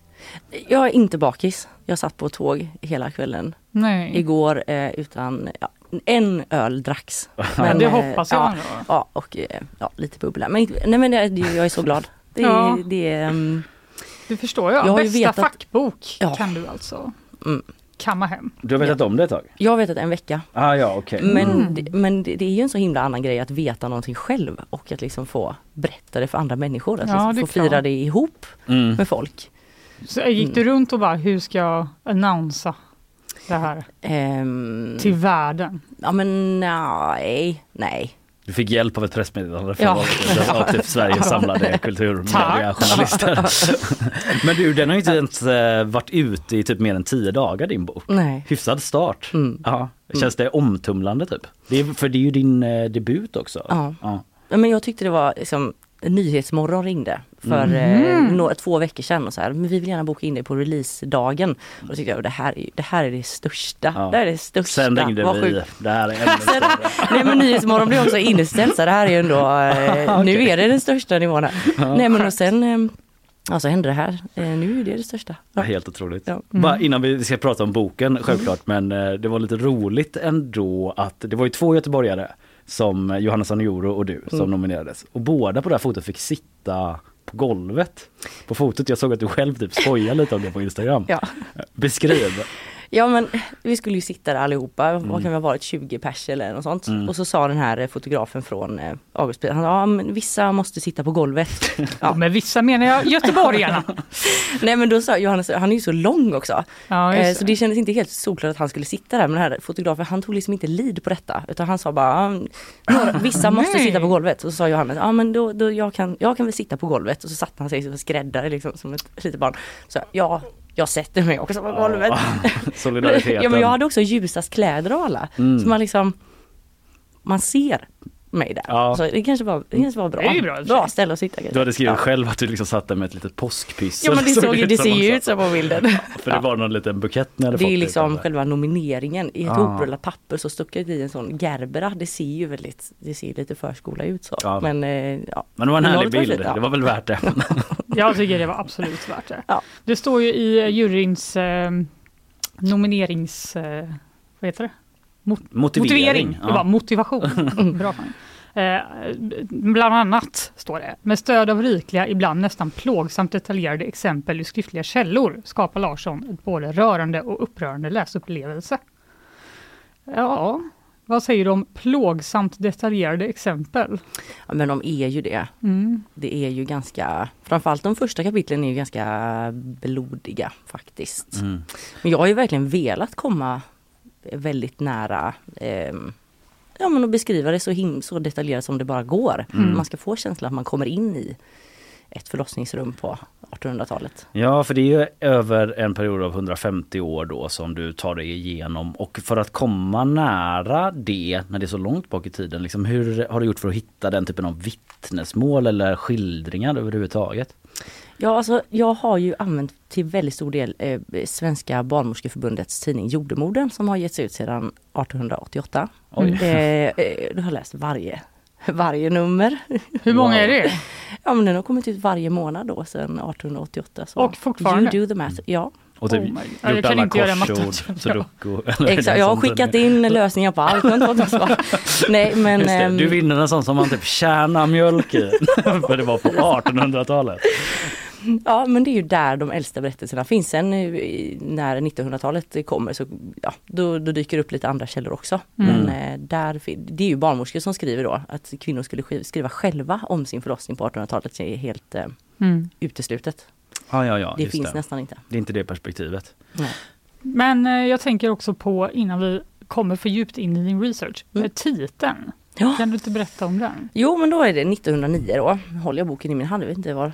Jag är inte bakis. Jag satt på tåg hela kvällen Nej. igår eh, utan ja, en öl dracks. Men, det hoppas jag. Ja, ja och eh, ja, lite bubbla. Men, nej, men jag är så glad. Det, ja. det, um, du förstår jag. jag Bästa vetat... fackbok ja. kan du alltså. Mm kamma hem. Du har vetat om det ett tag? Jag har vetat en vecka. Ah, ja, okay. Men, mm. det, men det, det, är ju en så himla annan grej att veta någonting själv och att liksom få berätta det för andra människor. Att ja, liksom få fira det ihop mm. med folk. Så gick du runt och bara, hur ska jag annonsa det här um, till världen? Ja men nej, nej. Du fick hjälp av ett pressmeddelande från ja. typ Sveriges samlade kulturmediajournalister. Men du, den har ju inte ens eh, varit ute i typ mer än tio dagar din bok. Nej. Hyfsad start. Mm. Ja. Känns det omtumlande typ? Det är, för det är ju din eh, debut också. Ja. ja. Men jag tyckte det var liksom Nyhetsmorgon ringde för mm. eh, några, två veckor sedan och så här, men vi vill gärna boka in det på releasedagen. Och då tyckte jag det här, det här är det största. Ja. Det här är det största. Sen ringde Var vi. Det här är Sen, Nej men Nyhetsmorgon blev också inställt så det här är ju ändå, eh, okay. nu är det den största nivån här. Ja. Nej men och sen eh, Ja, så hände det här. Eh, nu är det det största. Ja. Helt otroligt. Ja. Mm. Bara innan vi ska prata om boken självklart, mm. men eh, det var lite roligt ändå att det var ju två göteborgare som Johanna Sanioro och du som mm. nominerades. Och båda på det här fotot fick sitta på golvet på fotot. Jag såg att du själv typ skojade lite om det på Instagram. Ja. Beskriv. Ja men vi skulle ju sitta där allihopa, mm. vad kan vi ha varit, 20 pers eller något sånt. Mm. Och så sa den här fotografen från eh, August, han ja men vissa måste sitta på golvet. Ja men vissa menar jag göteborgarna. Nej men då sa Johannes, han är ju så lång också. Ja, eh, så det kändes inte helt solklart att han skulle sitta där. Men den här fotografen han tog liksom inte lid på detta. Utan han sa bara, vissa måste sitta på golvet. Och så sa Johannes, ja men då, då jag, kan, jag kan väl sitta på golvet. Och så satte han sig som skräddare liksom som ett litet barn. Så ja, jag sätter mig också på golvet. Solidariteten. ja men jag hade också ljusast kläder av alla. Mm. Så man liksom, man ser mig där. Ja. Så det kanske var, det kanske var bra. Det bra, bra ställe att sitta. Du hade skrivit ja. själv att du liksom satt där med ett litet påskpyssel. Ja men det, såg, det, det ser ju ut så på bilden. För det var någon liten bukett hade Det fått är liksom själva nomineringen. I ett ja. hoprullat papper så stuck jag i en sån gerbera. Det ser ju väldigt, det ser lite förskola ut så. Ja. Men, eh, ja. men det var en härlig bild. Lite, det var väl värt det. jag tycker det var absolut värt det. Ja. Det står ju i juryns eh, nominerings... Eh, vad heter det? Mot motivering. motivering. Det var motivation. Bra. Eh, bland annat, står det, med stöd av rikliga, ibland nästan plågsamt detaljerade exempel ur skriftliga källor skapar Larsson ett både rörande och upprörande läsupplevelse. Ja, vad säger du om plågsamt detaljerade exempel? Ja, men de är ju det. Mm. Det är ju ganska, framförallt de första kapitlen är ju ganska blodiga faktiskt. Mm. Men jag har ju verkligen velat komma väldigt nära eh, ja, men att beskriva det så, him så detaljerat som det bara går. Mm. Man ska få känslan att man kommer in i ett förlossningsrum på 1800-talet. Ja, för det är ju över en period av 150 år då som du tar dig igenom och för att komma nära det när det är så långt bak i tiden, liksom, hur har du gjort för att hitta den typen av vittnesmål eller skildringar överhuvudtaget? Ja, alltså jag har ju använt till väldigt stor del eh, Svenska barnmorskeförbundets tidning Jordemodern som har getts ut sedan 1888. Oj. Eh, eh, du har läst varje, varje nummer. Hur många wow. är det? Ja, men den har kommit ut varje månad då sedan 1888. Så Och fortfarande? You do the math, ja. Och typ oh gjort jag alla korsord, sudoku. Exakt, jag har skickat in lösningar på allt. Nej, men, det, du ehm, vinner en sån som man typ tjänar mjölk i. För det var på 1800-talet. Ja men det är ju där de äldsta berättelserna finns. Sen när 1900-talet kommer så ja, då, då dyker det upp lite andra källor också. Mm. Men eh, där, det är ju barnmorskor som skriver då att kvinnor skulle skriva själva om sin förlossning på 1800-talet. Det är helt eh, mm. uteslutet. Ja, ja, ja, det finns det. nästan inte. Det är inte det perspektivet. Nej. Men eh, jag tänker också på innan vi kommer för djupt in i din research, mm. titeln. Ja. Kan du inte berätta om den? Jo men då är det 1909 då, håller jag boken i min hand, jag vet inte var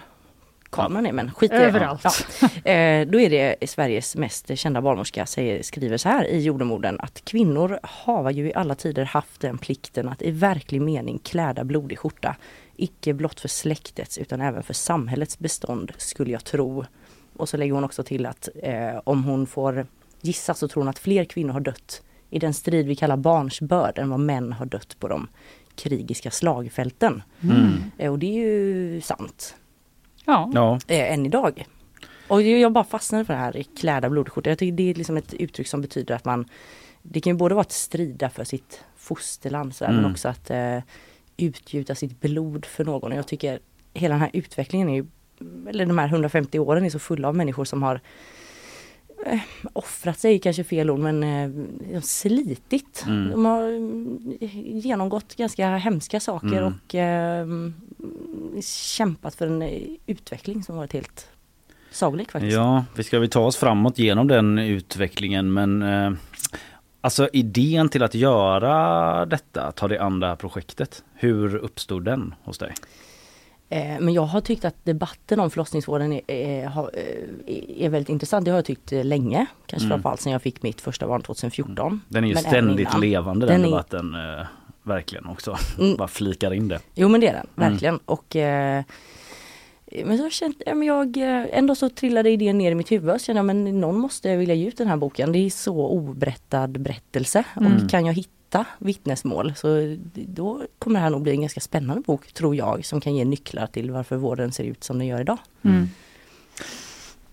kameran är men skit i Överallt. Ja. Eh, då är det Sveriges mest kända barnmorska säger, skriver så här i jordemorden att kvinnor har ju i alla tider haft den plikten att i verklig mening kläda blodig skjorta. Icke blott för släktets utan även för samhällets bestånd skulle jag tro. Och så lägger hon också till att eh, om hon får gissa så tror hon att fler kvinnor har dött i den strid vi kallar barnsbörd än vad män har dött på de krigiska slagfälten. Mm. Eh, och det är ju sant. Ja. Ja. Eh, än idag. Och jag bara fastnade för det här kläda blodskjorta. Jag tycker det är liksom ett uttryck som betyder att man Det kan ju både vara att strida för sitt fosterland så här, Mm. men också att eh, utgjuta sitt blod för någon. Och jag tycker hela den här utvecklingen är ju, eller de här 150 åren är så fulla av människor som har eh, offrat sig, kanske fel ord, men eh, de har slitit. Mm. De har mm, genomgått ganska hemska saker Mm. och eh, kämpat för en eh, utveckling som varit helt sagolik faktiskt. Ja, vi ska väl ta oss framåt genom den utvecklingen men eh, Alltså idén till att göra detta, ta dig an det här projektet. Hur uppstod den hos dig? Eh, Men jag har tyckt att debatten om förlossningsvården är, är, eh, är väldigt intressant. Det har jag tyckt länge. Kanske Mm. framförallt sedan jag fick mitt första barn 2014. Den är ju Men ständigt levande den, Den är- debatten. Eh, verkligen också. Mm. Bara flikar in det. Jo men det är den, Mm. verkligen. Och eh, men jag känt, ja, men jag, eh, ändå så trillade idén ner i mitt huvud. Så kände jag men någon måste vilja ge ut den här boken. Det är så oberättad berättelse. Mm. Och kan jag hitta vittnesmål så då kommer det här nog bli en ganska spännande bok tror jag. Som kan ge nycklar till varför vården ser ut som den gör idag. Mm.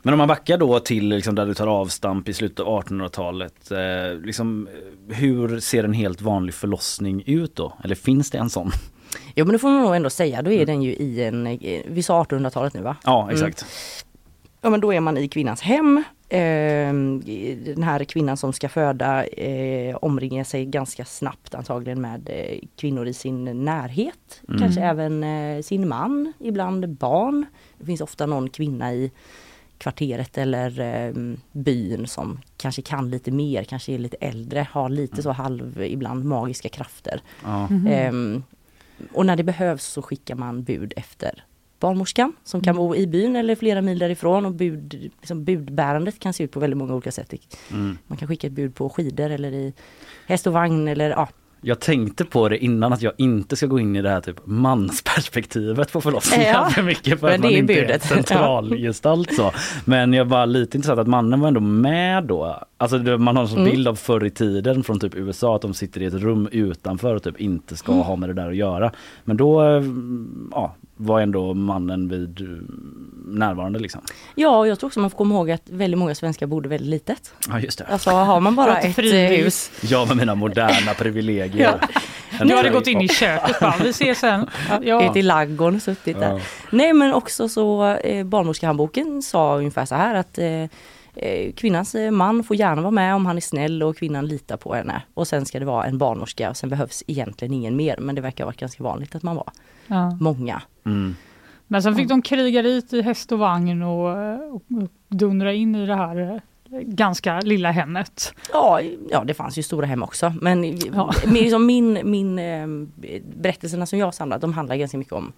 Men om man backar då till liksom där du tar avstamp i slutet av 1800-talet. Eh, liksom, eh, hur ser en helt vanlig förlossning ut då? Eller finns det en sån? Jo men det får man nog ändå säga. Då är den ju i en, eh, vi sa 1800-talet nu va? Ja exakt. Ja men då är man i kvinnans hem. Ehm, Den här kvinnan som ska föda eh, omringar sig ganska snabbt antagligen med eh, kvinnor i sin närhet. Mm. Kanske även eh, sin man, ibland barn. Det finns ofta någon kvinna i kvarteret eller eh, byn som kanske kan lite mer, kanske är lite äldre, har lite så halv ibland magiska krafter. Ja. Mhm. Ehm, och när det behövs så skickar man bud efter barnmorskan som kan Mm. bo i byn eller flera mil därifrån och bud, liksom budbärandet kan se ut på väldigt många olika sätt. Mm. Man kan skicka ett bud på skidor eller i häst och vagn eller ja. Jag tänkte på det innan att jag inte ska gå in i det här typ mansperspektivet på förlossningar Ja, för mycket för att man inte är centralgestalt så. Men jag var lite intresserad att mannen var ändå med då. Alltså man har en sån Mm. bild av förr i tiden från typ USA att de sitter i ett rum utanför och typ inte ska Mm. ha med det där att göra. Men då eh, ja, var ändå mannen vid eh, närvarande liksom. Ja, och jag tror också man får komma ihåg att väldigt många svenskar bodde väldigt litet. Ja just det. Alltså har man bara Ett eh, hus. Jag med mina moderna privilegier. En Du hade tröj- gått in i köket bara, vi ses sen. Ja. Ute i ladugården och suttit där. Ja. Nej men också så eh, barnmorskehandboken sa ungefär så här att eh, kvinnans eh, man får gärna vara med om han är snäll och kvinnan litar på henne. Och sen ska det vara en barnmorska och sen behövs egentligen ingen mer. Men det verkar varit ganska vanligt att man var Ja. många. Mm. Men sen fick de kriga dit i häst och vagn och, och, dundra in i det här eh, ganska lilla hemmet. Ja, ja det fanns ju stora hem också. Men Ja. liksom min, min eh, berättelserna som jag samlat de handlar ganska mycket om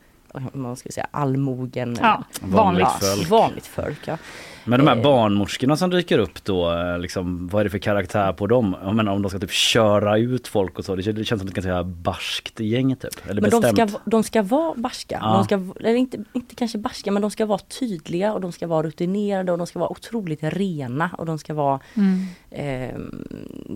man ska säga, allmogen. Ja, vanligt ja, folk. Vanligt folk ja. Men de här Eh. barnmorskorna som dyker upp då, eh, liksom, vad är det för karaktär på dem? Jag menar om de ska typ köra ut folk och så, det känns, som ett ganska barskt gäng typ. Eller Men de ska, de ska vara barska. Ja. De ska, eller inte, inte kanske barska men de ska vara tydliga och de ska vara rutinerade och de ska vara otroligt rena och de ska vara Mm. eh,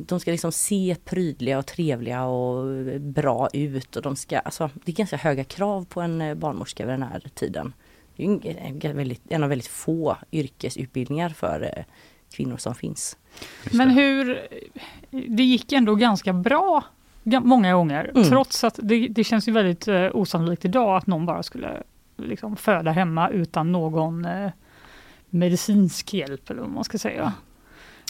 De ska liksom se prydliga och trevliga och bra ut och de ska, alltså det är ganska höga krav på en eh, barnmorska vid den här tiden. Det är en, en, väldigt, en av väldigt få yrkesutbildningar för eh, kvinnor som finns. Men hur, det gick ändå ganska bra ga- många gånger Mm. trots att det, det känns ju väldigt eh, osannolikt idag att någon bara skulle liksom, föda hemma utan någon eh, medicinsk hjälp eller vad man ska säga.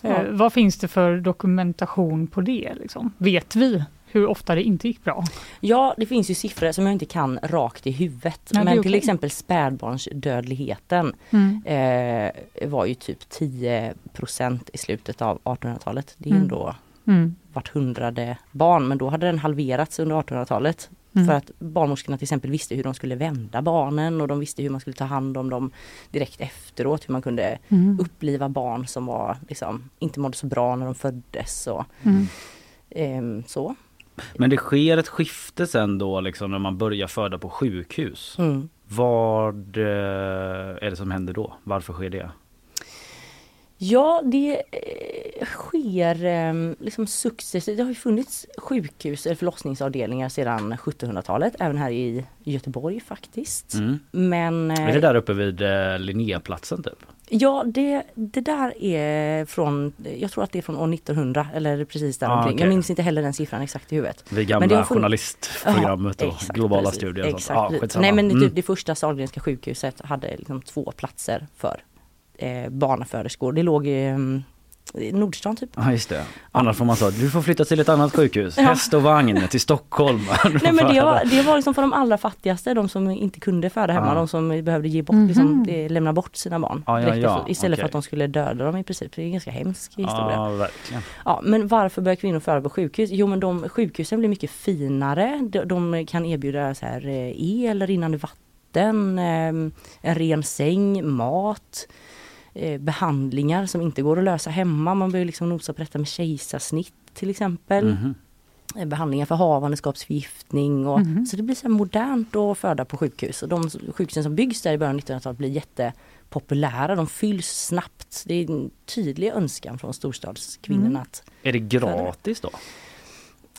Ja. Eh, vad finns det för dokumentation på det? Liksom? Vet vi hur ofta det inte gick bra? Ja, det finns ju siffror som jag inte kan rakt i huvudet. Nej, men till exempel spädbarnsdödligheten Mm. eh, var ju typ 10% i slutet av 1800-talet. Det är Mm. ändå Mm. vart hundrade barn men då hade den halverats under 1800-talet. Mm. För att barnmorskorna till exempel visste hur de skulle vända barnen och de visste hur man skulle ta hand om dem direkt efteråt. Hur man kunde mm. uppliva barn som var, liksom, inte mådde så bra när de föddes. Och, eh, så. Men det sker ett skifte sen då liksom när man börjar föda på sjukhus. Mm. Vad eh, är det som händer då? Varför sker det? Ja, det eh, sker ehm, liksom successivt. Det har ju funnits sjukhus eller förlossningsavdelningar sedan 1700-talet, även här i Göteborg faktiskt. Mm. Men, är det eh, där uppe vid Linnéplatsen typ? Ja, det, det där är från, jag tror att det är från år 1900 eller precis där Ah, omkring. okej. Jag minns inte heller den siffran exakt i huvudet. Men det gamla har funnits- journalistprogrammet och exakt, globala precis. studier. och sånt. Exakt. Skitsamma. Nej men Mm. det, det första Sahlgrenska sjukhuset hade liksom två platser för eh, barnaföderskor. Det låg eh, Nordstan typ. Ja just det. Annars får man säga du får flytta till ett annat sjukhus. Ja. Häst och vagn till Stockholm. Nej men det var, det var liksom för de allra fattigaste, de som inte kunde föda hemma, Ja. de som behövde ge bort, Mhm. liksom, eh, lämna bort sina barn. Ja, ja, ja, efter- Istället för okej. att de skulle döda dem i princip. Det är en ganska hemsk historia. Ja verkligen. Ja, men varför börjar kvinnor föda på sjukhus? Jo men de, sjukhusen blir mycket finare. De, de kan erbjuda så här, eh, el, rinnande vatten, eh, en ren säng, mat, eh, behandlingar som inte går att lösa hemma. Man behöver liksom nosa på detta med kejsarsnitt till exempel. Mhm. Eh, Behandlingar för havandeskapsförgiftning. Och, Mhm. Så det blir så modernt att föda på sjukhus. Och de sjukhusen som byggs där i början av 1900-talet blir jättepopulära. De fylls snabbt. Det är en tydlig önskan från storstadskvinnorna Mm. att Är det gratis då?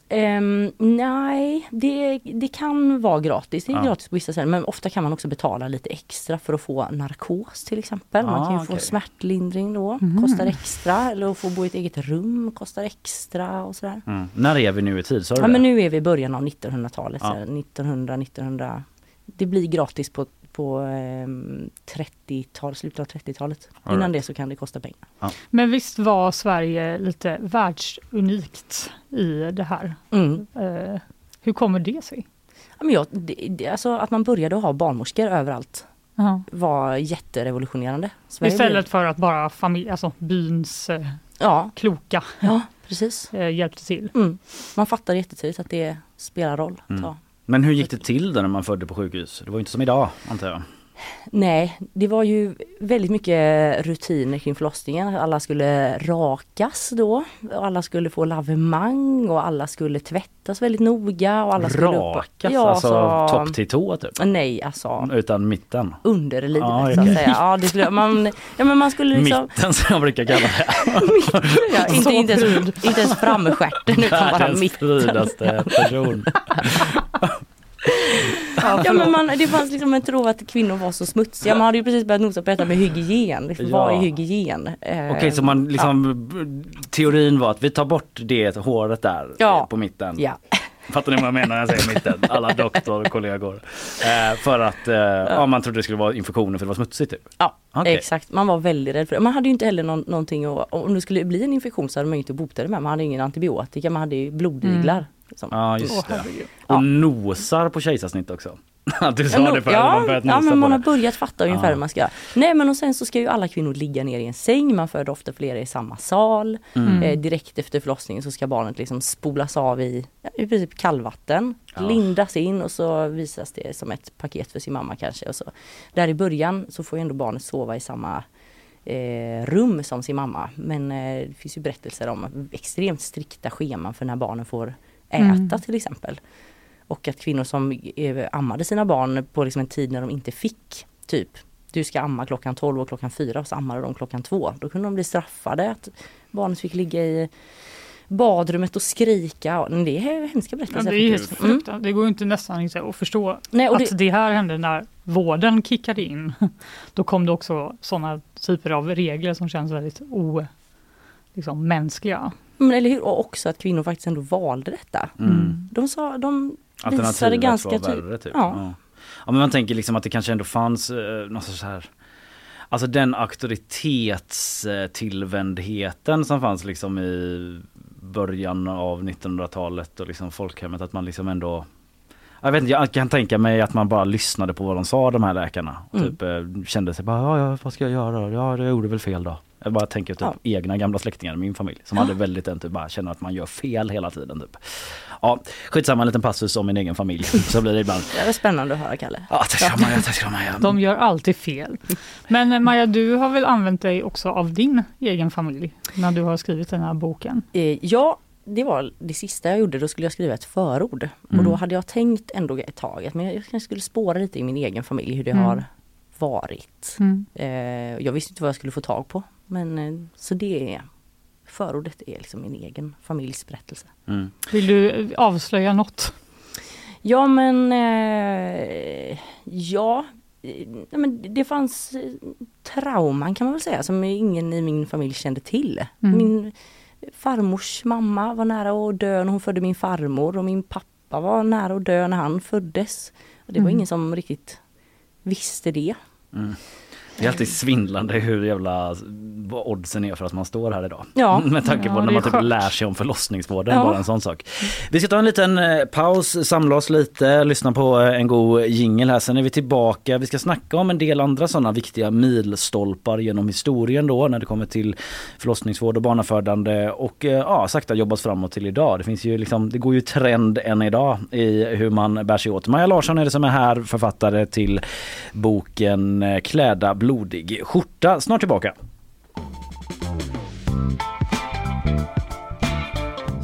Ehm, nej, det, det kan vara gratis. Det är Ja. gratis på vissa ställen. Men ofta kan man också betala lite extra för att få narkos till exempel. man Ah, kan ju få okej. smärtlindring då. Mhm. Kostar extra. Eller att få bo i ett eget rum kostar extra och sådär. Mm. När är vi nu i tid? Sa du Ja det? men nu är vi i början av 1900-talet. Ja. så här 1900, 1900. Det blir gratis på, på ehm, 30-tal, slutet av 30-talet. All Innan right. det så kan det kosta pengar. Men visst var Sverige lite världsunikt i det här? Mm. Eh, hur kommer det sig? Ja, men jag, det, det, alltså att man började ha barnmorskor överallt Ja. var jätterevolutionerande. Sverige Istället för att bara familj, alltså byns eh, Ja. kloka Ja, precis. eh, hjälpte till. Mm. Man fattar jättetidigt att det spelar roll. att Mm. ha. Men hur gick det till då när man födde på sjukhus? Det var ju inte som idag antar jag. Nej, det var ju väldigt mycket rutiner kring förlossningen. Alla skulle rakas då. och Alla skulle få lavemang och alla skulle tvättas väldigt noga. Och alla skulle upp Rakas? Ja, alltså så- topp till tå typ? Nej, alltså Utan mitten? underlivet Ja, så att säga. Ja, det skulle, man, ja, men man skulle liksom... Mitten som jag brukar kalla det. Ja, inte, inte, ens, inte ens framstjärten utan bara Världens mitten. frydaste person. Ja, men man, det fanns liksom en tro att kvinnor var så smutsiga. Man hade ju precis börjat nosa på detta med hygien. Liksom, Ja. Vad är hygien? Eh, Okej så man liksom, teorin var att vi tar bort det håret där Ja. på mitten. Ja. Fattar ni vad jag menar när jag säger mitten? Alla doktorkollegor. Eh, för att eh, ja. man trodde det skulle vara infektioner för det var smutsigt typ. Ja, Okej. exakt. Man var väldigt rädd för det. Man hade ju inte heller någon, någonting att, om det skulle bli en infektion så hade man ju inte bota det med. Man hade ingen antibiotika, man hade ju blodiglar. Mm. Liksom. Ja just det. Och nosar på kejsarsnitt också. Du sa det förut, ja, man ja, men man har börjat fatta ungefär hur man ska. Nej men och sen så ska ju alla kvinnor ligga ner i en säng, man föder ofta flera i samma sal. Mm. Eh, direkt efter förlossningen så ska barnet liksom spolas av i, i princip kallvatten, Ja. lindas in och så visas det som ett paket för sin mamma kanske. Och så. Där i början så får ju ändå barnet sova i samma eh, rum som sin mamma. Men eh, det finns ju berättelser om extremt strikta scheman för när barnen får äta Mm. till exempel. Och att kvinnor som eh, ammade sina barn på liksom en tid när de inte fick, typ du ska amma klockan 12 och klockan 4 och så ammade de klockan 2. Då kunde de bli straffade att barnet fick ligga i badrummet och skrika. Ja, Det är hemska Ja, berättelser. det är helt. Mm. Det går ju inte nästan inte att förstå Nej, och att det- det... här hände när vården kickade in. Då kom det också sådana typer av regler som känns väldigt o, liksom, mänskliga. Men eller hur? Och också att kvinnor faktiskt ändå valde detta. Mm. De sa, de visade ganska var ty- värre typ. Ja. Ja. ja men man tänker liksom att det kanske ändå fanns eh, något så här Alltså den auktoritetstillvändheten som fanns liksom i början av 1900-talet och liksom folkhemmet att man liksom ändå jag vet inte, jag kan tänka mig att man bara lyssnade på vad de sa de här läkarna. Och Mm. typ eh, kände sig bara, ja, ja vad ska jag göra? Ja, jag gjorde väl fel då. Jag bara tänker typ ja. egna gamla släktingar i min familj som ja. hade väldigt den typ bara känner att man gör fel hela tiden. Typ. Ja, skitsamma en liten passus om min egen familj. Så blir det ibland. Det är spännande att höra Kalle. Ja, tack ska Maja, tack ska Maja. De gör alltid fel. Men eh, Maja, du har väl använt dig också av din egen familj när du har skrivit den här boken? Eh, ja, det var det sista jag gjorde, då skulle jag skriva ett förord. Mm. Och då hade jag tänkt ändå ett tag att men jag kanske skulle spåra lite i min egen familj hur det mm. har varit. Mm. Eh, jag visste inte vad jag skulle få tag på. Men eh, så det är förordet är liksom min egen familjs berättelse. Mm. Vill du avslöja något? Ja men eh, ja, eh, men det fanns eh, trauman kan man väl säga som ingen i min familj kände till. Mm. Min farmors mamma var nära att dö när hon födde min farmor och min pappa var nära att dö när han föddes. Och det var mm. ingen som riktigt visste det. Mm. Det är alltid svindlande hur jävla vad oddsen är för att man står här idag. Ja. Med tanke på ja, när man typ lär sig om förlossningsvården, ja. bara en sån sak. Vi ska ta en liten eh, paus, samla oss lite, lyssna på eh, en god jingel här. Sen är vi tillbaka. Vi ska snacka om en del andra sådana viktiga milstolpar genom historien då när det kommer till förlossningsvård och barnafödande och eh, ja, sakta jobbas framåt till idag. Det finns ju liksom, det går ju trend än idag i hur man bär sig åt. Maja Larsson är det som är här, författare till boken Kläda blodig skjorta. Snart tillbaka.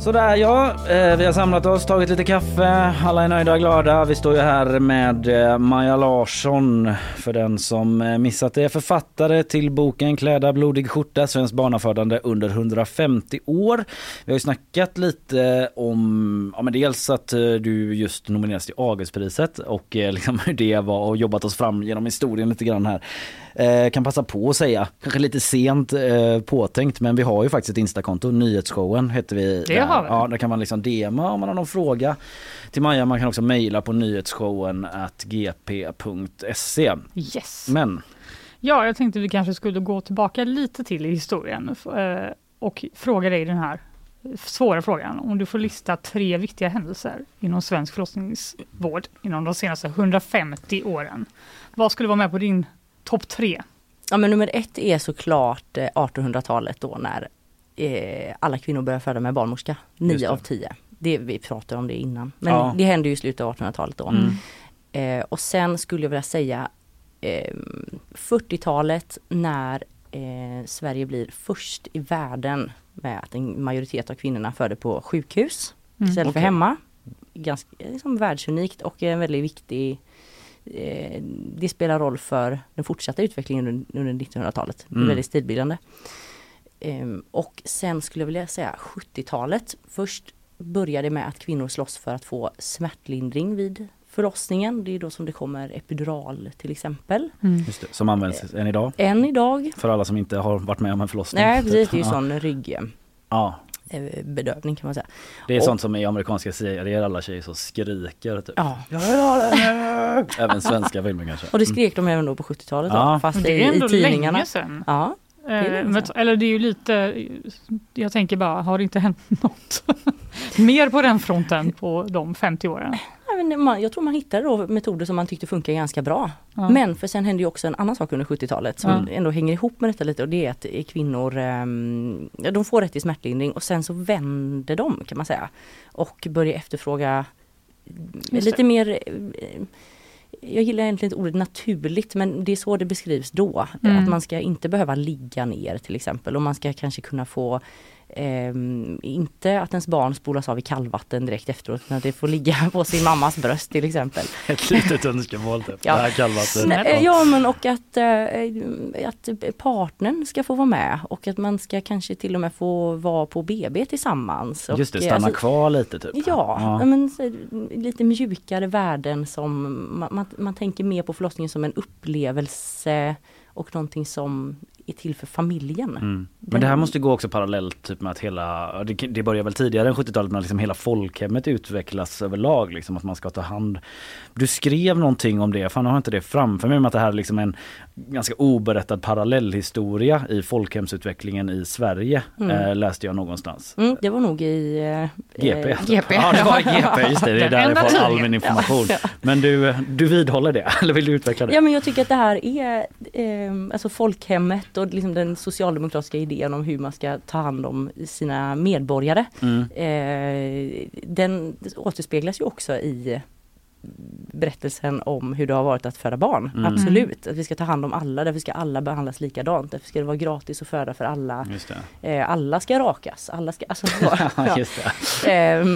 Sådär ja, eh, vi har samlat oss, tagit lite kaffe, alla är nöjda och glada. Vi står ju här med eh, Maja Larsson för den som eh, missat det. Författare till boken Kläda blodig skjorta, svenskt barnafödande under 150 år. Vi har ju snackat lite om, ja men dels att du just nomineras till Augustpriset och liksom hur det var och jobbat oss fram genom historien lite grann här. Eh, kan passa på att säga, kanske lite sent eh, påtänkt men vi har ju faktiskt ett instakonto, nyhetsshowen heter vi. Det har vi. Ja, där kan man liksom DMa om man har någon fråga till Maja. Man kan också mejla på nyhetsshowen at gp.se. Yes. Men Ja, jag tänkte vi kanske skulle gå tillbaka lite till i historien eh, och fråga dig den här svåra frågan. Om du får lista tre viktiga händelser inom svensk förlossningsvård inom de senaste 150 åren. Vad skulle vara med på din topp tre? Ja men nummer ett är såklart 1800-talet eh, då när eh, alla kvinnor börjar föda med barnmorska. Nio av tio. Det, vi pratade om det innan. Men ja. det hände ju i slutet av 1800-talet då. Mm. Eh, och sen skulle jag vilja säga eh, 40-talet när eh, Sverige blir först i världen med att en majoritet av kvinnorna föder på sjukhus mm. istället okay. för hemma. Ganska liksom, världsunikt och en väldigt viktig Eh, det spelar roll för den fortsatta utvecklingen under, 1900-talet. Det är mm. väldigt stilbildande. Ehm, och sen skulle jag vilja säga 70-talet. Först började med att kvinnor slåss för att få smärtlindring vid förlossningen. Det är då som det kommer epidural till exempel. Mm. Det, som används än idag? Än idag. För alla som inte har varit med om en förlossning? Nej precis, det är ju sån rygg... Ja. Eh, bedövning kan man säga. Det är och, sånt som i amerikanska serier alla tjejer så skriker typ. Ja. Även svenska filmer kanske. Och det skrek de även då på 70-talet ja. fast det är ändå i tidningarna. länge sedan. Ja. Det eh, eller det är ju lite, jag tänker bara, har det inte hänt något mer på den fronten på de 50 åren? Jag tror man hittade då metoder som man tyckte funkar ganska bra. Ja. Men för sen hände ju också en annan sak under 70-talet som ja. ändå hänger ihop med detta lite och det är att kvinnor ehm, de får rätt till smärtlindring och sen så vänder de kan man säga. Och börjar efterfråga lite mer eh, jag gillar egentligen inte ordet naturligt men det är så det beskrivs då. Mm. Att man ska inte behöva ligga ner till exempel och man ska kanske kunna få Eh, inte att ens barn spolas av i kallvatten direkt efteråt, utan att det får ligga på sin mammas bröst till exempel. Ett litet önskemål typ, ja. det här kallvatten. Ja men och att, eh, att partnern ska få vara med och att man ska kanske till och med få vara på BB tillsammans. Just det, stanna alltså, kvar lite typ. Ja, ja. Men, lite mjukare värden som man, man, man tänker mer på förlossningen som en upplevelse och någonting som är till för familjen. Mm. Men det här måste gå också parallellt typ med att hela, det, det börjar väl tidigare än 70-talet, men liksom hela folkhemmet utvecklas överlag. Liksom, att man ska ta hand. Du skrev någonting om det, fan jag har inte det framför mig, men att det här är liksom en ganska oberättad parallellhistoria i folkhemsutvecklingen i Sverige mm. eh, läste jag någonstans. Mm, det var nog i eh, GP. GP. Ja det var GP, just det, det är där jag får all min information. Ja. Men du, du vidhåller det, eller vill du utveckla det? Ja men jag tycker att det här är eh, alltså folkhemmet och liksom den socialdemokratiska idén om hur man ska ta hand om sina medborgare. Mm. Eh, den återspeglas ju också i berättelsen om hur det har varit att föda barn. Mm. Absolut, att vi ska ta hand om alla, därför ska alla behandlas likadant. Därför ska det vara gratis att föda för alla. Eh, alla ska rakas, alla ska... Alltså, ja, eh,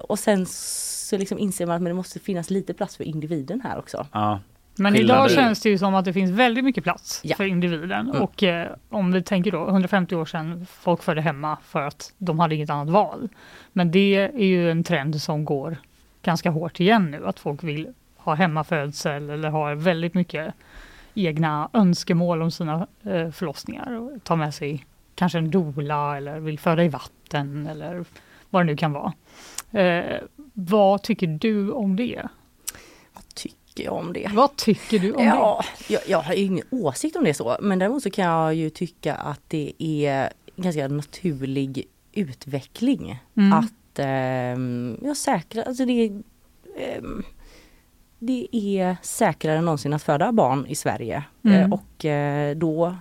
och sen så liksom inser man att det måste finnas lite plats för individen här också. Ja. Men idag känns det ju som att det finns väldigt mycket plats ja. för individen. Mm. Och eh, om vi tänker då 150 år sedan, folk födde hemma för att de hade inget annat val. Men det är ju en trend som går ganska hårt igen nu, att folk vill ha hemmafödsel eller har väldigt mycket egna önskemål om sina eh, förlossningar och ta med sig kanske en dola eller vill föda i vatten eller vad det nu kan vara. Eh, vad tycker du om det? Vad tycker jag om det? Vad tycker du om ja, det? Jag, jag har ingen åsikt om det så, men däremot så kan jag ju tycka att det är ganska naturlig utveckling mm. att eh, ja, säkra, alltså det, eh, det är säkrare än någonsin att föda barn i Sverige. Mm. Eh, och eh, då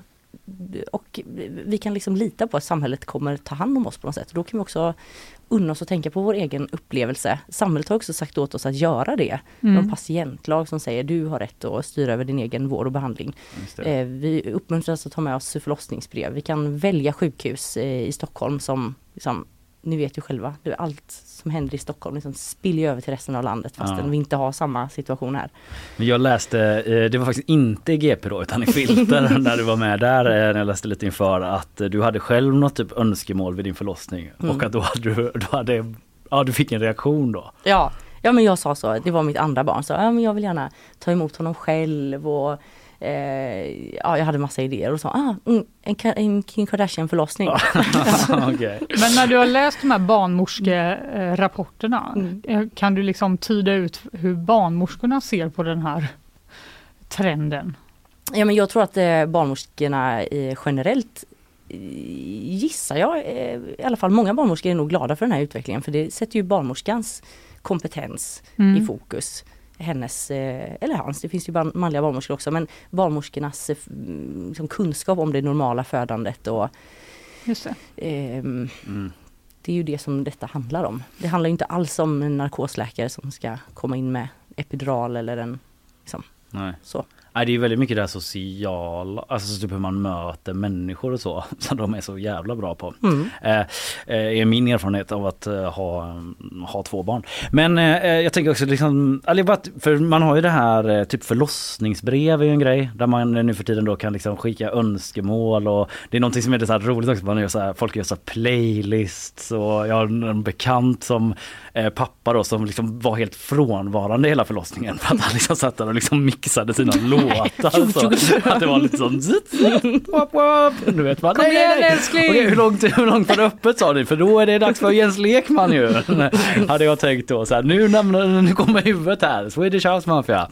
och vi kan liksom lita på att samhället kommer ta hand om oss på något sätt. Då kan vi också unna oss att tänka på vår egen upplevelse. Samhället har också sagt åt oss att göra det. Mm. De patientlag som säger du har rätt att styra över din egen vård och behandling. Eh, vi uppmuntras att ta med oss förlossningsbrev. Vi kan välja sjukhus eh, i Stockholm som liksom, ni vet ju själva, allt som händer i Stockholm liksom spiller över till resten av landet fastän ja. vi inte har samma situation här. Men jag läste, eh, det var faktiskt inte i GP då utan i Filter när du var med där, eh, när jag läste lite inför att du hade själv något typ önskemål vid din förlossning mm. och att då hade du, då hade, ja du fick en reaktion då. Ja, ja men jag sa så, det var mitt andra barn, så ja, men jag vill gärna ta emot honom själv och Eh, ja, jag hade massa idéer och sa ah, mm, en, en Kim Kardashian förlossning. okay. Men när du har läst de här barnmorskerapporterna, mm. Eh, kan du liksom tyda ut hur barnmorskorna ser på den här trenden? Ja men jag tror att eh, barnmorskorna generellt gissar jag, i alla fall många barnmorskor är nog glada för den här utvecklingen för det sätter ju barnmorskans kompetens mm. i fokus hennes, eh, eller hans, det finns ju manliga barnmorskor också, men barnmorskornas eh, liksom, kunskap om det normala födandet och Just det. Eh, mm. det är ju det som detta handlar om. Det handlar inte alls om en narkosläkare som ska komma in med epidural eller en liksom, Nej. så. Nej, det är väldigt mycket det här sociala, alltså typ hur man möter människor och så, som de är så jävla bra på. Mm. Eh, eh är min erfarenhet av att eh, ha, ha två barn. Men eh, eh jag tänker också liksom, för man har ju det här typ förlossningsbrev är ju en grej där man nu för tiden då kan liksom skicka önskemål och det är någonting som är så roligt också, man gör så här, folk gör så playlists och jag har en bekant som pappa då som liksom var helt frånvarande hela förlossningen för att han liksom satt där och liksom mixade sina låtar. Så, att det var. Wap, wap. Du vet, bara, Kom nej, igen nej. älskling! Okej, hur, långt, hur långt var det öppet sa ni? För då är det dags för Jens Lekman ju. Hade jag tänkt då. Så här, nu, nämner, nu kommer huvudet här. Swedish House Mafia.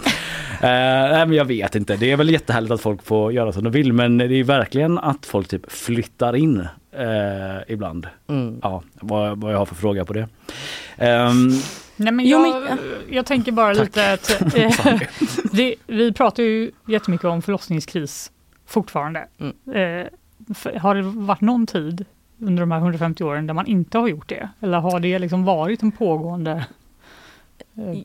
Uh, nej men jag vet inte. Det är väl jättehärligt att folk får göra som de vill. Men det är verkligen att folk typ flyttar in uh, ibland. Mm. Ja, vad, vad jag har för fråga på det. Um, Nej, men jag, jo, men, jag tänker bara Tack. lite att eh, det, vi pratar ju jättemycket om förlossningskris fortfarande. Mm. Eh, för, har det varit någon tid under de här 150 åren där man inte har gjort det? Eller har det liksom varit en pågående eh?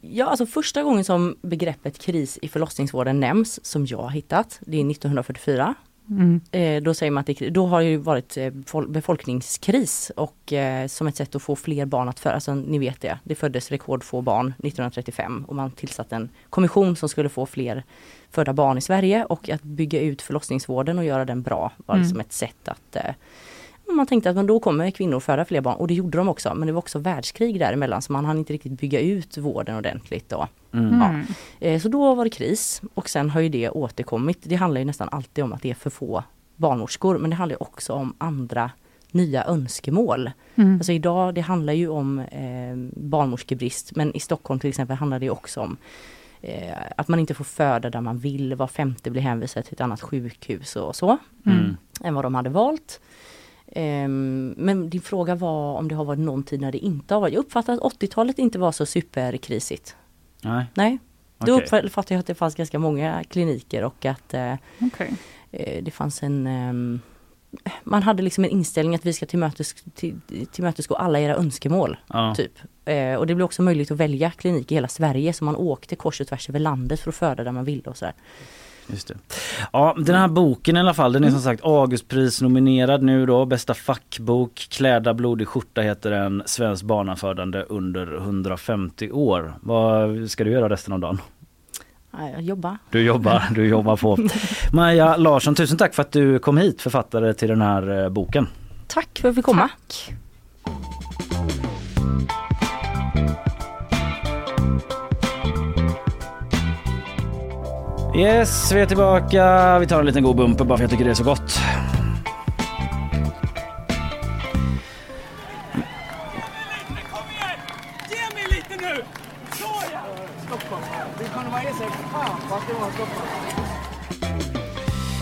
Ja, alltså första gången som begreppet kris i förlossningsvården nämns, som jag har hittat, det är 1944. Mm. Eh, då säger man att det, då har det varit eh, befolkningskris och eh, som ett sätt att få fler barn att födas, alltså, ni vet det, det föddes rekordfå barn 1935 och man tillsatte en kommission som skulle få fler födda barn i Sverige och att bygga ut förlossningsvården och göra den bra var mm. liksom ett sätt att man tänkte att men då kommer kvinnor föda fler barn och det gjorde de också. Men det var också världskrig däremellan så man hann inte riktigt bygga ut vården ordentligt. Då. Mm. Ja. Eh, så då var det kris och sen har ju det återkommit. Det handlar ju nästan alltid om att det är för få barnmorskor men det handlar också om andra nya önskemål. Mm. Alltså idag det handlar ju om eh, barnmorskebrist men i Stockholm till exempel handlar det också om eh, att man inte får föda där man vill, var femte blir hänvisad till ett annat sjukhus och så. Mm. Än vad de hade valt. Ehm, men din fråga var om det har varit någon tid när det inte har varit. Jag uppfattar att 80-talet inte var så superkrisigt. Nej. Nej. Då Okej. uppfattade jag att det fanns ganska många kliniker och att eh, Okej. eh, det fanns en ehm, man hade liksom en inställning att vi ska tillmötes, till, tillmötesgå alla era önskemål. Ja. Typ. Eh, och det blev också möjligt att välja klinik i hela Sverige så man åkte kors och tvärs över landet för att föda där man ville och sådär. Just det. Ja, den här boken i alla fall, den är som sagt Augustpris nominerad nu då. Bästa fackbok, Klädda blodig skjorta heter den. Svensk barnafödande under 150 år. Vad ska du göra resten av dagen? Ja, Jag jobbar. Du jobbar, du jobbar på. Maja Larsson, tusen tack för att du kom hit, författare till den här eh, boken. Tack för att jag fick komma. Tack. Yes, vi är tillbaka. Vi tar en liten god bumper bara för jag tycker det är så gott.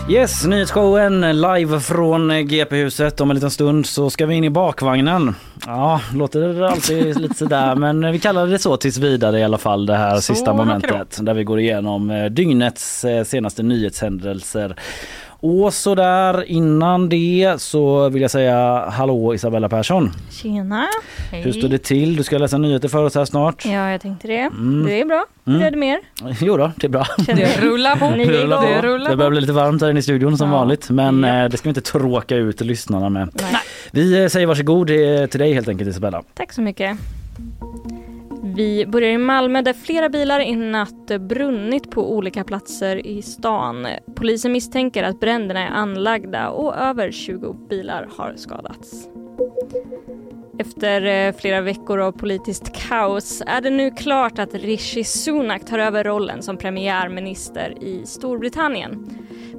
Yes, nyhetsshowen live från GP-huset. Om en liten stund så ska vi in i bakvagnen. Ja, låter alltid lite sådär men vi kallar det så tills vidare i alla fall det här Så sista momentet där vi går igenom eh, dygnets eh, senaste nyhetshändelser. Och så där innan det så vill jag säga hallå Isabella Persson. Tjena. Hur står det till? Du ska läsa nyheter för oss här snart. Ja, jag tänkte det. Mm. Det är bra. Hur Mm. är det med er? Jo då, det är bra. Det rullar på. Det rullar igång. på. Det rullar Det börjar bli lite varmt här inne i studion som Ja. vanligt men eh, det ska vi inte tråka ut lyssnarna med. Nej. Vi eh, säger varsågod eh, till dig helt enkelt Isabella. Tack så mycket. Vi börjar i Malmö där flera bilar i natt brunnit på olika platser i stan. Polisen misstänker att bränderna är anlagda och över 20 bilar har skadats. Efter eh, flera veckor av politiskt kaos är det nu klart att Rishi Sunak tar över rollen som premiärminister i Storbritannien.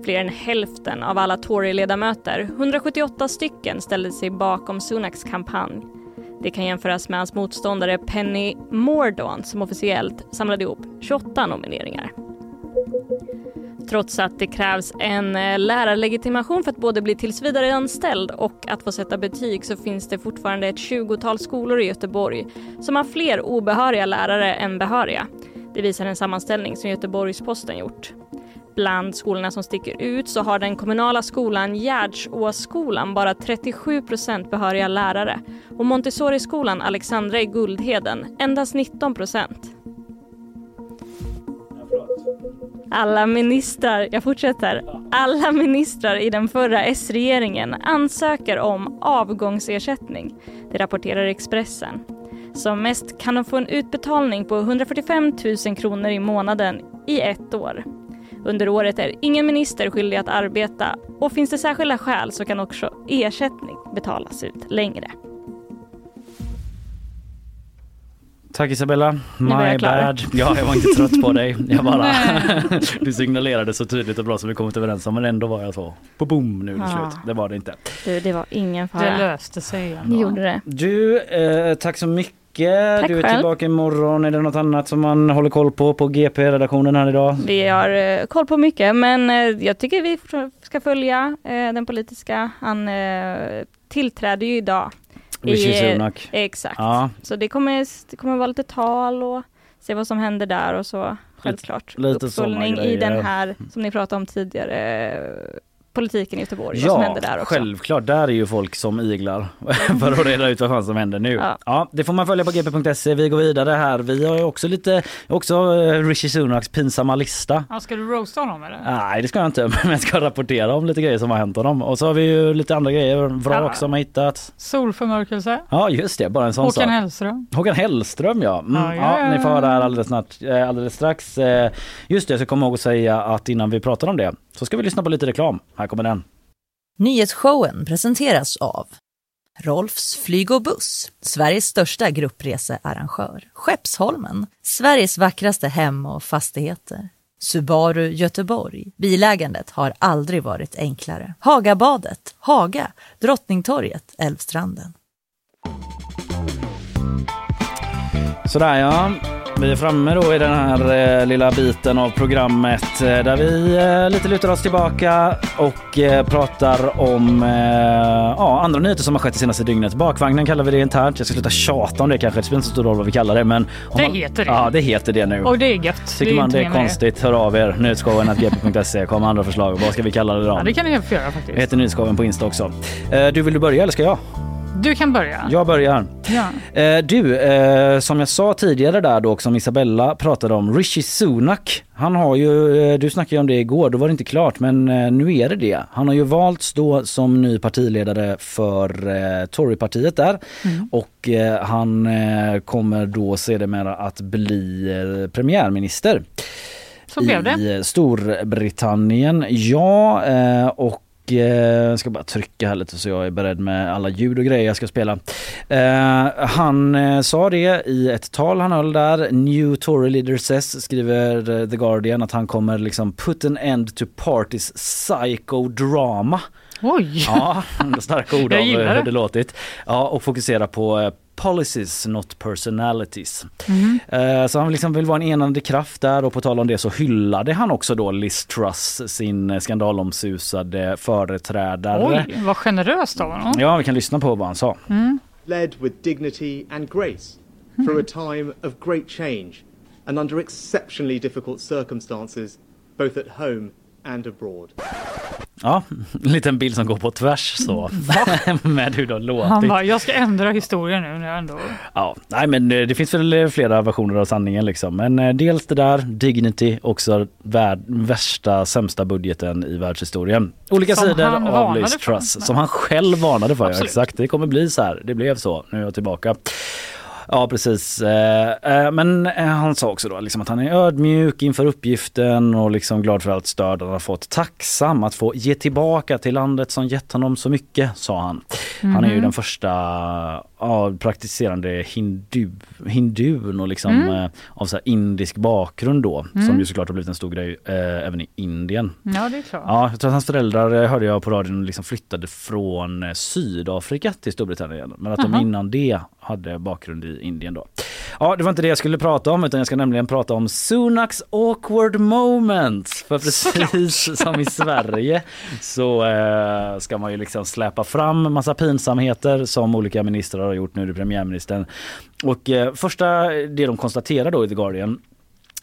Fler än hälften av alla Tory-ledamöter, 178 stycken, ställde sig bakom Sunaks kampanj. Det kan jämföras med hans motståndare Penny Mordaunt som officiellt samlade ihop 28 nomineringar. Trots att det krävs en eh, lärarlegitimation för att både bli tillsvidareanställd och att få sätta betyg så finns det fortfarande ett 20-tal skolor i Göteborg som har fler obehöriga lärare än behöriga. Det visar en sammanställning som Göteborgs-Posten gjort. Bland skolorna som sticker ut så har den kommunala skolan Gärdsåsskolan bara 37 procent behöriga lärare och Montessori-skolan Alexandra i Guldheden endast 19 procent. alla ministrar, jag fortsätter, alla ministrar i den förra S-regeringen ansöker om avgångsersättning. Det rapporterar Expressen. Som mest kan de få en utbetalning på 145 000 kronor i månaden i ett år. Under året är ingen minister skyldig att arbeta och finns det särskilda skäl så kan också ersättning betalas ut längre. Tack Isabella. My bad. Ja, jag var inte trött på dig. Jag bara... du signalerade så tydligt och bra som vi kommit överens om men ändå var jag så på boom nu är det Ja. slut. Det var det inte. Du, det var ingen Det fara. löste sig. Det gjorde det. Du, eh, tack så mycket. Tack du är själv. tillbaka imorgon. Är det något annat som man håller koll på på GP-redaktionen här idag? Vi har eh, koll på mycket men eh, jag tycker vi ska följa eh, den politiska. Han tillträder ju idag. Rishi Sunak. Exakt. Ja. Så det kommer, det kommer vara lite tal och se vad som händer där och så självklart lite såna uppföljning i den här som ni pratade om tidigare politiken i Göteborg, vad som händer där också. självklart. Där är ju folk som iglar för att reda ut vad fan som händer nu. Ja. Ja. det får man följa på gp.se. Vi går vidare här. Vi har ju också lite, också eh, Rishi Sunaks pinsamma lista. Ja, ska du roasta honom eller? Nej det ska jag inte men jag ska rapportera om lite grejer som har hänt honom. Och så har vi ju lite andra grejer, vrak Ja. som har hittats. Solförmörkelse. Ja just det, bara en sån Håkan sak. Hellström. Håkan Hellström ja. Mm, Ja, ja, ja, Ni får höra ja. det här alldeles, snart, eh, alldeles strax. Eh, Just det, så kom ihåg att säga att innan vi pratar om det så ska vi lyssna på lite reklam. Här kommer den. Nyhetsshowen presenteras av Rolfs flyg och buss, Sveriges största gruppresearrangör. Skeppsholmen, Sveriges vackraste hem och fastigheter. Subaru Göteborg. Bilägandet har aldrig varit enklare. Hagabadet, Haga, Drottningtorget, Älvstranden. Sådär ja. Vi är framme då i den här eh, lilla biten av programmet eh, där vi eh, lite lutar oss tillbaka och eh, pratar om eh, ja, andra nyheter som har skett det senaste dygnet. Bakvagnen kallar vi det internt. Jag ska sluta tjata om det kanske. Det spelar inte så stor roll vad vi kallar det. Men Det heter det. Ja, det heter det nu. Och det är gött. Tycker är man det är konstigt, hör av er. Nyhetsshowen.gp.se. Kom andra förslag. Vad ska vi kalla det då? Ja, det kan ni göra Vi faktiskt. heter Nyhetsshowen på Insta också. Eh, Du, vill du börja eller ska jag? Du kan börja. Jag börjar. Ja. Eh, du, eh, som jag sa tidigare där då, som Isabella pratade om, Rishi Sunak. Han har ju, eh, du snackade ju om det igår, då var det inte klart, men eh, nu är det det. Han har ju valts då som ny partiledare för eh, Torypartiet där Mm. och eh, han kommer då sedermera att bli premiärminister. Så blev det. I Storbritannien, ja och eh, jag ska bara trycka här lite så jag är beredd med alla ljud och grejer jag ska spela. Eh, han eh, sa det i ett tal han höll där. New Tory leader says, skriver eh, The Guardian, att han kommer liksom put an end to parties psychodrama. Oj! Ja, starka ord av hur det. låtit. Ja, och fokusera på eh, policies not personalities. Mhm. Eh, Så han liksom vill vara en enande kraft där och på tal om det så hyllade han också då Liz Truss, sin eh, skandalomsusade företrädare. Oj, vad generöst av honom. Ja, vi kan lyssna på vad han sa. Mm. led with dignity and grace through a time of great change and under exceptionally difficult circumstances, both at home and abroad. Ja, en liten bild som går på tvärs så med hur det har låtit. Han bara, jag ska ändra historien nu när jag ändå... Ja, nej men eh, det finns väl flera versioner av sanningen liksom. Men eh, dels det där, Dignity, också värld, värsta sämsta budgeten i världshistorien. Olika Som sidor av Liz. Truss som han själv varnade för. Ja, exakt, det kommer bli så här. Det blev så. Nu är jag tillbaka. Ja precis. Eh, eh, Men eh, han sa också då liksom att han är ödmjuk inför uppgiften och liksom glad för allt stöd han har fått. Tacksam att få ge tillbaka till landet som gett honom så mycket, sa han. Han är ju Mhm. den första ja, praktiserande hindu, hindun och liksom Mm. av så indisk bakgrund då. Som Mm. ju såklart har blivit en stor grej eh, även i Indien. Ja, det är klart. Ja, jag tror att hans föräldrar hörde jag på radion liksom flyttade från Sydafrika till Storbritannien. Men att de Jaha. innan det hade bakgrund i Indien då. Ja, det var inte det jag skulle prata om utan jag ska nämligen prata om Sunaks awkward moments. För precis som i Sverige så eh, ska man ju liksom släpa fram massa pinsamheter som olika ministrar har gjort nu, det är premiärministern. Och eh, första det de konstaterar då i The Guardian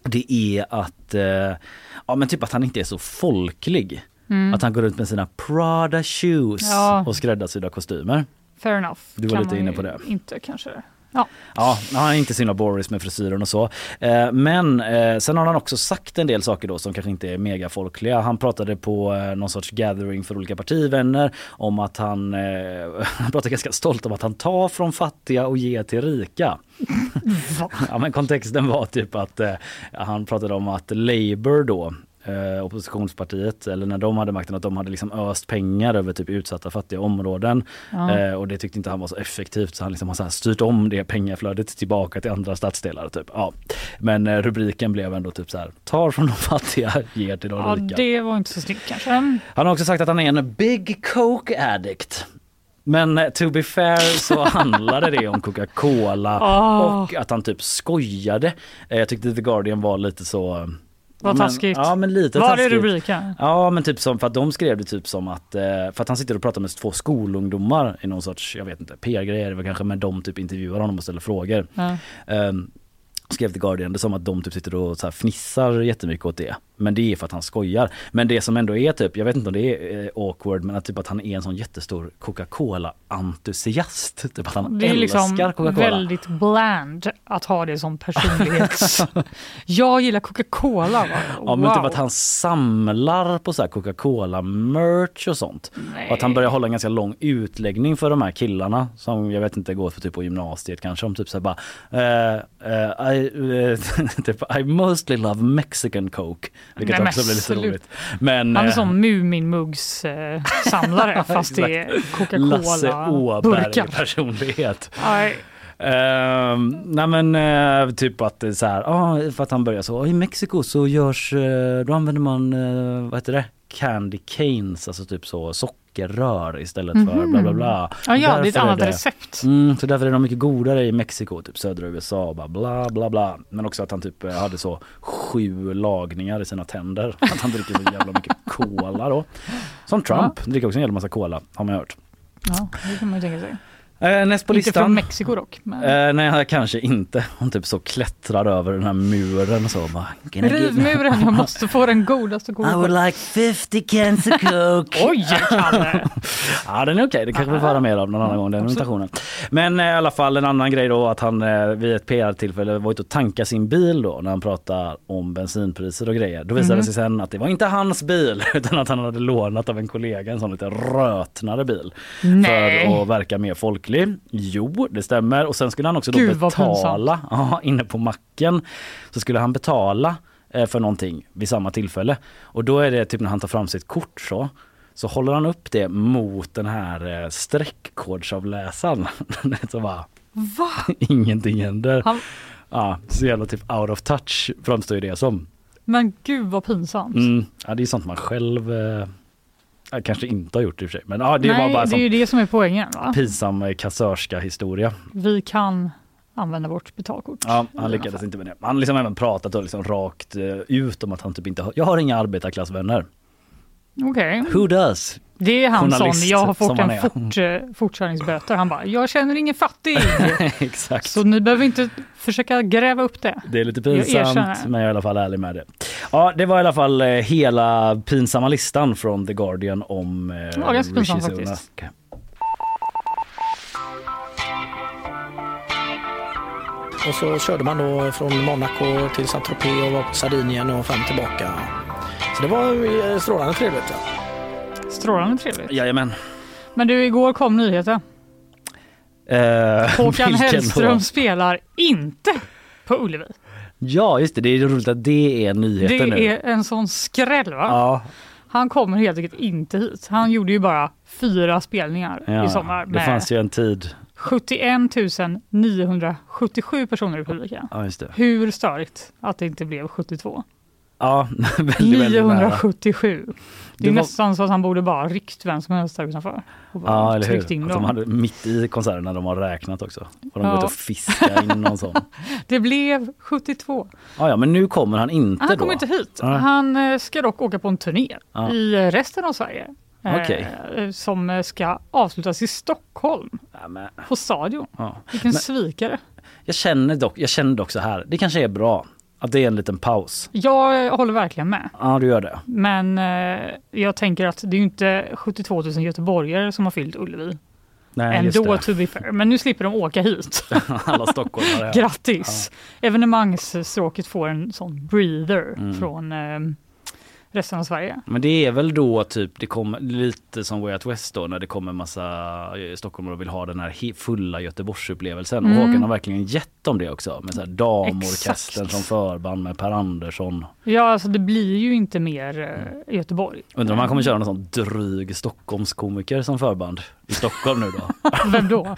det är att, eh, ja men typ att han inte är så folklig. Mm. Att han går runt med sina Prada shoes Ja. och skräddarsydda kostymer. Fair enough. Du var Kan lite inne på det. Inte kanske. Ja. Ja, han är inte så himla Boris med frisyren och så. Eh, men eh, sen har han också sagt en del saker då som kanske inte är megafolkliga. Han pratade på eh, någon sorts gathering för olika partivänner om att han, han pratade ganska stolt om att han tar från fattiga och ger till rika. ja men kontexten var typ att han pratade om att Labour då eh, oppositionspartiet eller när de hade makten att de hade liksom öst pengar över typ utsatta fattiga områden Ja. eh, och det tyckte inte han var så effektivt så han liksom har så styrt om det pengaflödet tillbaka till andra stadsdelar typ. Ja. Men eh, rubriken blev ändå typ så här tar från de fattiga ger till de ja, rika. det var inte så snyggt kanske. Han har också sagt att han är en big coke addict. Men eh, to be fair så handlade det om Coca-Cola Ah. och att han typ skojade. Eh, Jag tyckte The Guardian var lite så... Vad men- taskigt. Ja men lite Var är taskigt. rubriken? Ja men typ som för att de skrev det typ som att eh, för att han sitter och pratar med två skolungdomar i någon sorts, jag vet inte, PR-grejer, det var kanske med de typ intervjuar honom och ställer frågor. Ehm, skrev The Guardian det som att de typ sitter och så här fnissar jättemycket åt det. Men det är för att han skojar. Men det som ändå är typ, jag vet inte om det är eh, awkward men att typ att han är en sån jättestor Coca-Cola-entusiast. Typ att han Det är älskar liksom Coca-Cola. väldigt bland att ha det som personlighets... jag gillar Coca-Cola. va? Ja men typ Wow. att han samlar på så här Coca-Cola merch och sånt. Nej. Och att han börjar hålla en ganska lång utläggning för de här killarna som jag vet inte går för typ på gymnasiet kanske om typ så här bara eh, eh, I, eh, typ, I mostly love Mexican Coke. Vilket Nej, också blir lite roligt. Men, Han är eh, som Muminmuggs-samlare fast det är Coca-Cola-burkar. personlighet. Nej. Ehm, nej men eh, typ att det är så här, ah, för att han börjar så, i Mexiko så görs, eh, då använder man, eh, vad heter det, candy canes, alltså typ så socker sockerrör istället för Mhm. bla bla bla. Ja, ja, det är ett annat recept. Mm, så därför är de mycket godare i Mexiko, typ södra USA bara bla bla bla. Men också att han typ eh, hade så sju lagningar i sina tänder. Att han dricker så jävla mycket cola då. Som Trump, dricker också en jävla massa cola har man hört. Ja, det kan man ju tänka sig. Eh, näst på Inte listan. från Mexiko dock. Men... Eh, nej kanske inte. Hon typ så klättrar över den här muren så bara. "Can I get-" Rivmuren, jag måste få den godaste I would like 50 cans of coke. Oj, Kalle! ja den är okej, det kanske vi får höra mer av någon annan gång den imitationen. Men eh, i alla fall en annan grej då att han eh, vid ett PR-tillfälle var ute och tanka sin bil då när han pratar om bensinpriser och grejer. Då visade det Mhm. sig sen att det var inte hans bil utan att han hade lånat av en kollega en sån lite rötnare bil. Nej. För att verka mer folklig. Jo, det stämmer. Och sen skulle han också då Gud, vad betala ja, inne på macken. Så skulle han betala eh, för någonting vid samma tillfälle. Och då är det typ när han tar fram sitt kort så så håller han upp det mot den här eh, streckkodsavläsaren. så bara, Va? ingenting händer. Han... Ja, så jävla typ out of touch framstår ju det som. Men gud vad pinsamt. Mm. Ja, det är sånt man själv eh, kanske inte har gjort i och för sig. Men ja, det Nej, var bara det är ju det som är poängen. Va? pinsam eh, kassörska historia. Vi kan använda vårt betalkort. Ja, han lyckades inte med det. Han har liksom även pratat och liksom rakt eh, ut om att han typ inte har, jag har inga arbetarklassvänner. Okej. Who does? Det är han som, Journalist jag har fått en fort, eh, fortkörningsböter. Han bara, jag känner ingen fattig. Exakt. Så ni behöver inte försöka gräva upp det. Det är lite Jag pinsamt erkänner. men jag är i alla fall ärlig med det. Ja det var i alla fall eh, hela pinsamma listan från The Guardian om eh, Ja, ganska Sunak. faktiskt. Och så körde man då från Monaco till Saint-Tropez och var på Sardinien och fram tillbaka. Så det var eh, strålande trevligt. Ja. Strålande trevligt. Jajamän. Men du, igår kom nyheten. Eh, Håkan Hellström då? spelar inte på Ullevi. Ja just det, det är roligt att det är nyheten Det nu. är en sån skräll va? Ja, Han kommer helt enkelt inte hit. Han gjorde ju bara fyra spelningar ja. i sommar det med fanns ju en tid. 71 977 personer i publiken. Ja just det. Hur störigt att det inte blev 72? Ja, väldigt, väldigt nära. 977. Det är Det var- nästan så att han borde bara ryckt vem som helst där utanför. Och bara Ja eller hur. in Att de hade mitt i konserten när de har räknat också. Och de Ja. gått och fiska in någon sån. Det blev 72. Ja, ja men nu kommer han inte Han då. kommer inte hit. Nej. Han eh, ska dock åka på en turné Ja. i resten av Sverige. Okej. eh, Som eh, ska avslutas i Stockholm. Ja, men, På Stadion. ja. Vilken Men- svikare. Jag känner dock, jag känner dock så här, det kanske är bra att det är en liten paus. Jag eh, håller verkligen med. Ja du gör det. Men eh, jag tänker att det är ju inte 72 000 göteborgare som har fyllt Ullevi. Nej, Ändå det. to be fair. Men nu slipper de åka hit. Alla stockholmare. Grattis! Evenemangsstråket får en sån breather Mm. från eh, resten av Sverige. Men det är väl då typ, det kommer lite som Way Out West då när det kommer massa eh, stockholmare och vill ha den här fulla Göteborgsupplevelsen. Mm. Och Håkan har verkligen gett dem det också. Med så här damorkestern som förband med Per Andersson. Ja, alltså det blir ju inte mer eh, Göteborg. Undrar om han kommer köra någon sån dryg Stockholmskomiker som förband i Stockholm nu då. Vem då?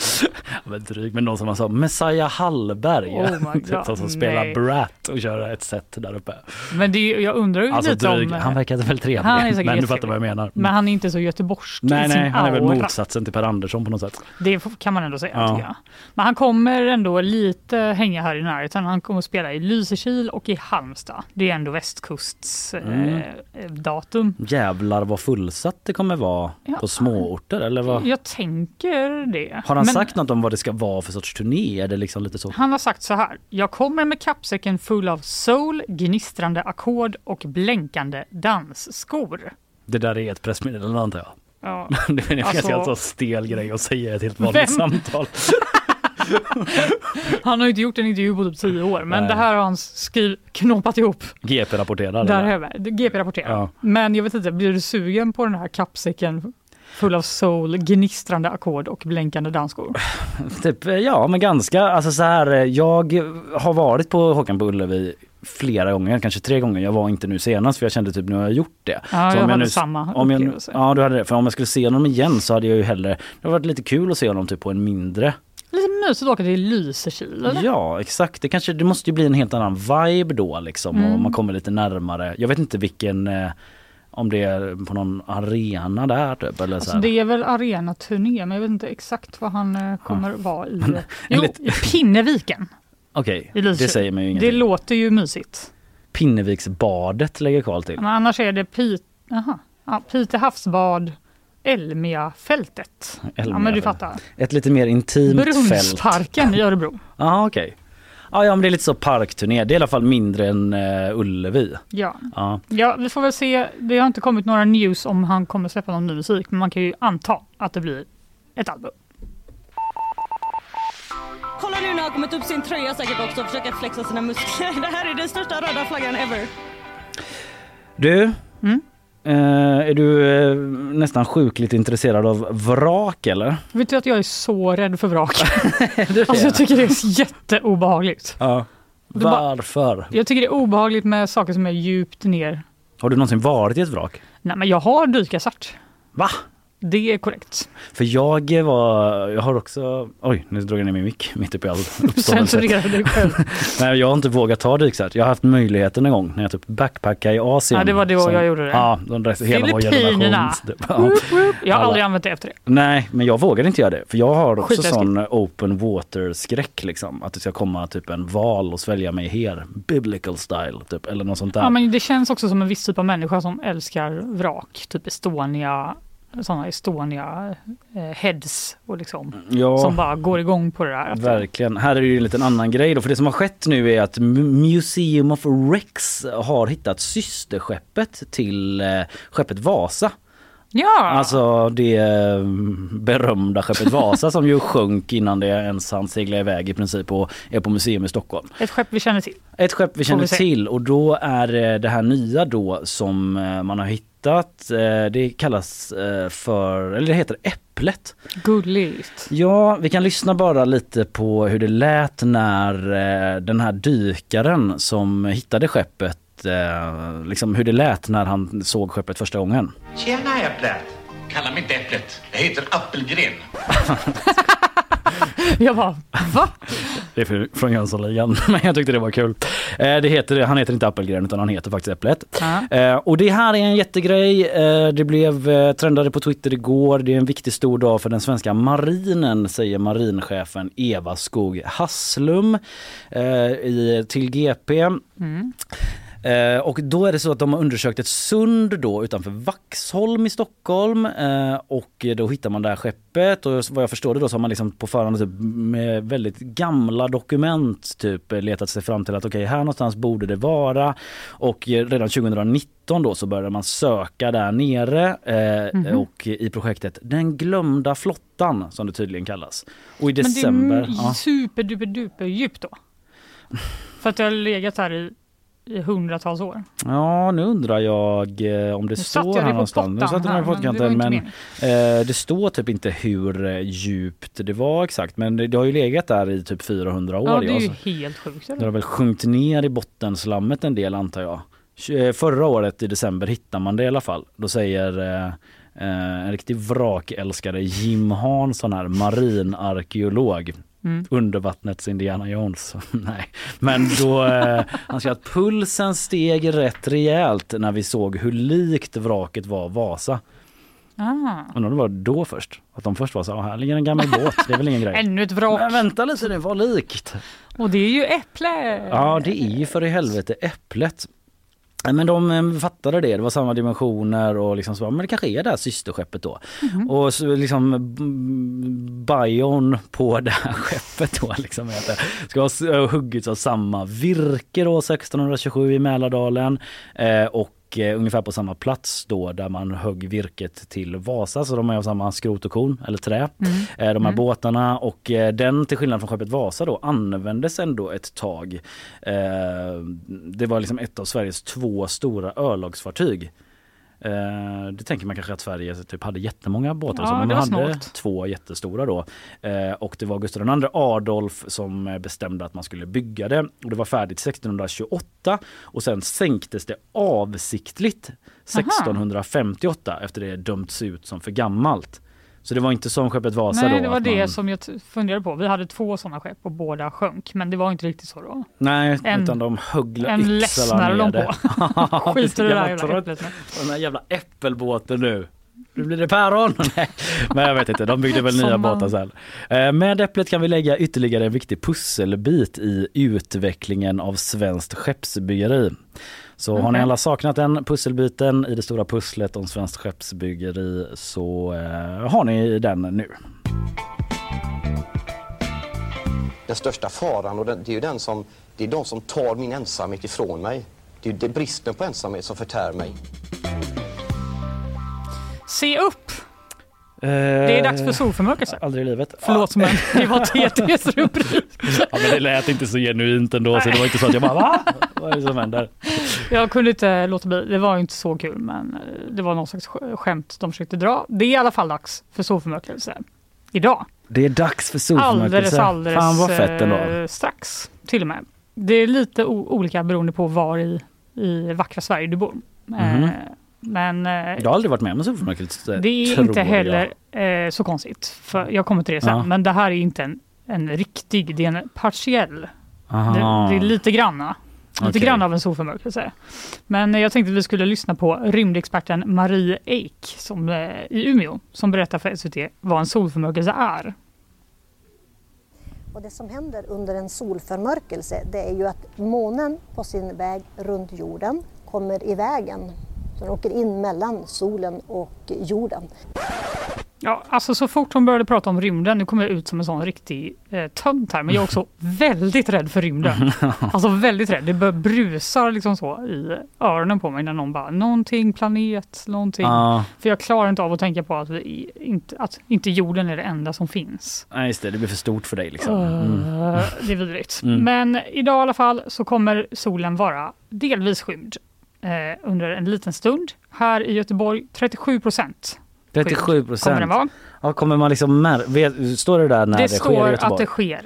Men dryg, men någon som man sa Messiah Hallberg. Oh my Typ God, som, som spelar nej. Brat och kör ett set där uppe. Men det, jag undrar ju Alltså lite dryg, om... han verkar väl trevlig. Han är men du fattar vad jag menar. Men han är inte så göteborgsk nej, i sin nej, han är väl aura. motsatsen till Per Andersson på något sätt. Det kan man ändå säga Ja. tycker jag. Men han kommer ändå lite hänga här i närheten. Han kommer att spela i Lysekil och i Halmstad. Det är ändå västkusts Mm. eh, datum. Jävlar vad fullsatt det kommer vara Ja. på småorter eller vad? Jag tänker det. Har han Men sagt något om vad det ska vara för sorts turné? Är det liksom lite så? Han har sagt så här. Jag kommer med kappsäcken full av soul, gnistrande ackord och blänkande dansskor. Det där är ett pressmeddelande antar jag. Ja. Det är en Alltså- ganska stel grej att säga i ett helt vanligt Vem? samtal. Han har ju inte gjort en intervju på typ tio år, men Nej. det här har han skriv, knåpat ihop. GP rapporterar. Där. GP rapporterar. Ja. Men jag vet inte, blir du sugen på den här kappsäcken full av soul, gnistrande ackord och blänkande dansskor? Typ, ja men ganska. Alltså så här, jag har varit på Håkan på Ullevi flera gånger, kanske tre gånger. Jag var inte nu senast för jag kände typ nu har jag gjort det. Ja, Så jag om hade nu, samma om jag. Ja du hade det. För om jag skulle se honom igen så hade jag ju hellre, det hade varit lite kul att se honom typ på en mindre. Lite mysigt att åka till Lysekil eller? Ja exakt, det kanske det måste ju bli en helt annan vibe då liksom Mm. och man kommer lite närmare. Jag vet inte vilken eh, Om det är på någon arena där typ? Eller så Alltså här. det är väl arenaturné men jag vet inte exakt vad han eh, kommer vara i. Jo, i Pinneviken. Okej, i det säger mig ju Det ingenting. låter ju mysigt. Pinneviksbadet lägger Karl till. Men annars är det Pite, aha, ja, Pite havsbad, Elmiafältet. Ja men du fattar. Ett lite mer intimt fält. Brunnsparken i Örebro. Ja okej. Ja, ja men det är lite så parkturné. Det är i alla fall mindre än uh, Ullevi. Ja. Ja. ja, vi får väl se. Det har inte kommit några news om han kommer släppa någon ny musik, men man kan ju anta att det blir ett album. Kolla nu när han har kommit upp sin tröja säkert också och försöker flexa sina muskler. Det här är den största röda flaggan ever. Du, Mm. Eh, är du eh, nästan sjukligt intresserad av vrak eller? Vet du att jag är så rädd för vrak? alltså jag tycker det är jätteobehagligt. Ja. Varför? Jag tycker det är obehagligt med saker som är djupt ner. Har du någonsin varit i ett vrak? Nej men jag har dykarcert. Va? Det är korrekt. För jag var, jag har också, oj nu drog jag ner min mick mitt uppe i all uppståndelse. Nej jag har inte vågat ta dykcert. Jag har haft möjligheten en gång när jag typ backpackade i Asien. Ja, det var då Som- jag gjorde det. Ja, de reste hela vår generation. typ. Ja. Jag har aldrig använt det efter det. Nej, men jag vågade inte göra det. För jag har också Skitläskigt. sån open water skräck liksom. Att det ska komma typ en val och svälja mig her. Biblical style typ. Eller något sånt där. Ja, men det känns också som en viss typ av människa som älskar vrak. Typ Estonia, sådana Estonia eh, heads och liksom. Ja. Som bara går igång på det där. Verkligen. Här är det ju en liten annan grej då. För det som har skett nu är att Museum of Rex har hittat systerskeppet till eh, skeppet Vasa. Ja! Alltså det eh, berömda skeppet Vasa som ju sjönk innan det ens hann segla iväg i princip och är på museum i Stockholm. Ett skepp vi känner till. Ett skepp vi känner vi till och då är det här nya då som man har hittat. Eh, Det kallas eh, för, eller det heter Äpplet. Gulligt. Ja, vi kan lyssna bara lite på hur det lät när eh, den här dykaren som hittade skeppet, eh, liksom hur det lät när han såg skeppet första gången. Tjena Äpplet! Kalla mig inte Äpplet. Jag heter Appelgren. Jag bara, va? Det är från Jönssonligan, men jag tyckte det var kul. Eh, det heter, han heter inte Appelgren utan han heter faktiskt Äpplet. Eh, och det här är en jättegrej. Eh, det blev trendade på Twitter igår. Det är en viktig stor dag för den svenska marinen säger marinchefen Eva Skog Hasslum i, till GP. Mm. Eh, och då är det så att de har undersökt ett sund då utanför Vaxholm i Stockholm eh, och då hittar man det här skeppet och vad jag förstår det då så har man liksom på förhand typ med väldigt gamla dokument typ letat sig fram till att okej här någonstans borde det vara och redan 2019 då så började man söka där nere eh, Mhm. och i projektet Den glömda flottan som det tydligen kallas. Och i Men det december... är ja. superduper duper djupt då. För att det har legat här i, i hundratals år. Ja, nu undrar jag eh, om det Nu står jag här någonstans. Nu satte här på men pottkanten, inte men eh, det står typ inte hur eh, djupt det var exakt. Men det, det har ju legat där i typ 400 år. Ja, det är ju så helt sjukt. det har väl sjunkit ner i bottenslammet en del antar jag. Eh, Förra året i december hittar man det i alla fall. Då säger eh, en riktig vrakälskare Jim Hansson här, marinarkeolog. Mm. Undervattnets Indiana Jones. Nej, men då eh, han säger att pulsen steg rätt rejält när vi såg hur likt vraket var Vasa. Ah. Undrar det var då först? Att de först var så här, här ligger en gammal båt, det är väl ingen grej. Ännu ett vrak. Men vänta lite, det var likt. Och det är ju äpple. Ja, det är ju för i helvete äpplet. Men de eh, fattade det, det var samma dimensioner och liksom så, men det kanske är det här systerskeppet då. Mhm. Och så liksom mm, bion på det här skeppet då liksom det ska ha ha huggits av samma virke då 1627 i Mälardalen eh, och eh, ungefär på samma plats då där man högg virket till Vasa så de är av samma skrot och korn eller trä. Mm. Eh, de här Mm. båtarna och eh, den till skillnad från skeppet Vasa då användes ändå ett tag. Eh, det var liksom ett av Sveriges två stora örlogsfartyg. Eh, det tänker man kanske att Sverige typ hade jättemånga båtar så, Ja, men det man hade snålt. två jättestora då. Eh, och det var Gustav II Adolf som eh, bestämde att man skulle bygga det. Och det var färdigt 1628 och sen sänktes det avsiktligt 1658 efter det dömts ut som för gammalt. Så det var inte som skeppet Vasa Nej, då? det var det man... som jag funderade på. Vi hade två sådana skepp och båda sjönk, men det var inte riktigt så då. Nej, En- utan de högla en ledsnare de på. Skiter i det där jävla äpplet Den här jävla äppelbåten nu. Nu blir det päron! Nej, men jag vet inte, de byggde väl nya man- båtar sen. Eh, Med Äpplet kan vi lägga ytterligare en viktig pusselbit i utvecklingen av svenskt skeppsbyggeri. Så har ni alla saknat den pusselbiten i det stora pusslet om svenskt skeppsbyggeri så eh, har ni den nu. Den största faran, och den, det är ju den som, det är de som tar min ensamhet ifrån mig. Det är det bristen på ensamhet som förtär mig. Se upp! Det är dags för solförmörkelse. Eh, Aldrig i livet. Förlåt men det var TTs rubrik. Ja, men det lät inte så genuint ändå så det var inte så att jag bara va? Vad är det som händer? Jag kunde inte låta bli. Det var inte så kul men eh, det var någon slags sk- skämt de försökte dra. Det är i alla fall dags för solförmörkelse. Idag. Det är dags för Alldeles, solförmörkelse. alldeles Fan vad fett ändå. eh, strax till och med. Det är lite olika beroende på var i, i vackra Sverige du bor. Mhm. Eh, men eh, Jag har aldrig varit med om en solförmörkelse. det är inte heller eh, så konstigt. För jag kommer till det sen. Ja. Men det här är inte en, en riktig, det är en partiell. Det, det är lite granna. Lite Okej. grann av en solförmörkelse. Men eh, jag tänkte att vi skulle lyssna på rymdexperten Marie Eik som, eh, i Umeå som berättar för SVT vad en solförmörkelse är. Och det som händer under en solförmörkelse det är ju att månen på sin väg runt jorden kommer i vägen. Så den åker in mellan solen och jorden. Ja, alltså så fort hon började prata om rymden, nu kommer jag ut som en sån riktig eh, tönt här, men jag är också väldigt rädd för rymden. Alltså väldigt rädd. Det bör brusar liksom så i öronen på mig när någon bara någonting, planet, någonting. Ja. För jag klarar inte av att tänka på att, vi inte, att inte jorden är det enda som finns. Nej just det, det blir för stort för dig liksom. Mm. Det är vidrigt. Mm. Men idag i alla fall så kommer solen vara delvis skymd eh, under en liten stund. Här i Göteborg 37 procent. 37 Kommer procent. den vara. Ja, kommer man liksom mär- Står det där när det, det sker i står Göteborg? att det sker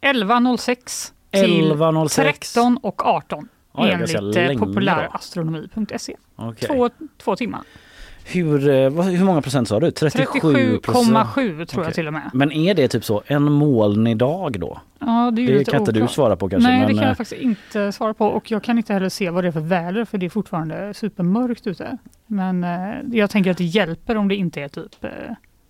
11.06 till 11.06. 13 och 18 Ja, ja, ganska enligt eh, populärastronomi.se. Okej. Två, två timmar. Hur, eh, vad, hur många procent sa du? 37 37,7 tror jag till och med. Men är det typ så en molnig dag då? Ja, det Det kan inte du svara på kanske, Nej, men, det kan eh, jag faktiskt inte svara på och jag kan inte heller se vad det är för väder för det är fortfarande supermörkt ute. Men eh, jag tänker att det hjälper om det inte är typ eh,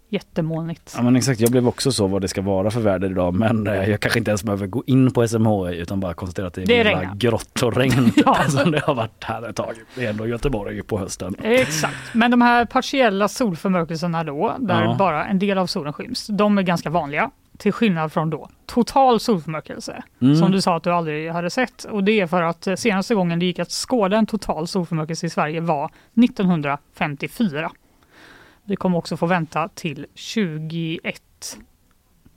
jättemolnigt. Ja men exakt, jag blev också så vad det ska vara för väder idag men eh, jag kanske inte ens behöver gå in på SMHI utan bara konstatera att det är Det regnar. grått och regn Ja. som det har varit här ett tag. Det är ändå Göteborg på hösten. Exakt, men de här partiella solförmörkelserna då, där Ja. bara en del av solen skyms, de är ganska vanliga. Till skillnad från då total solförmörkelse, Mm. som du sa att du aldrig hade sett. Och det är för att eh, senaste gången det gick att skåda en total solförmörkelse i Sverige var 1954. Vi kommer också få vänta till 21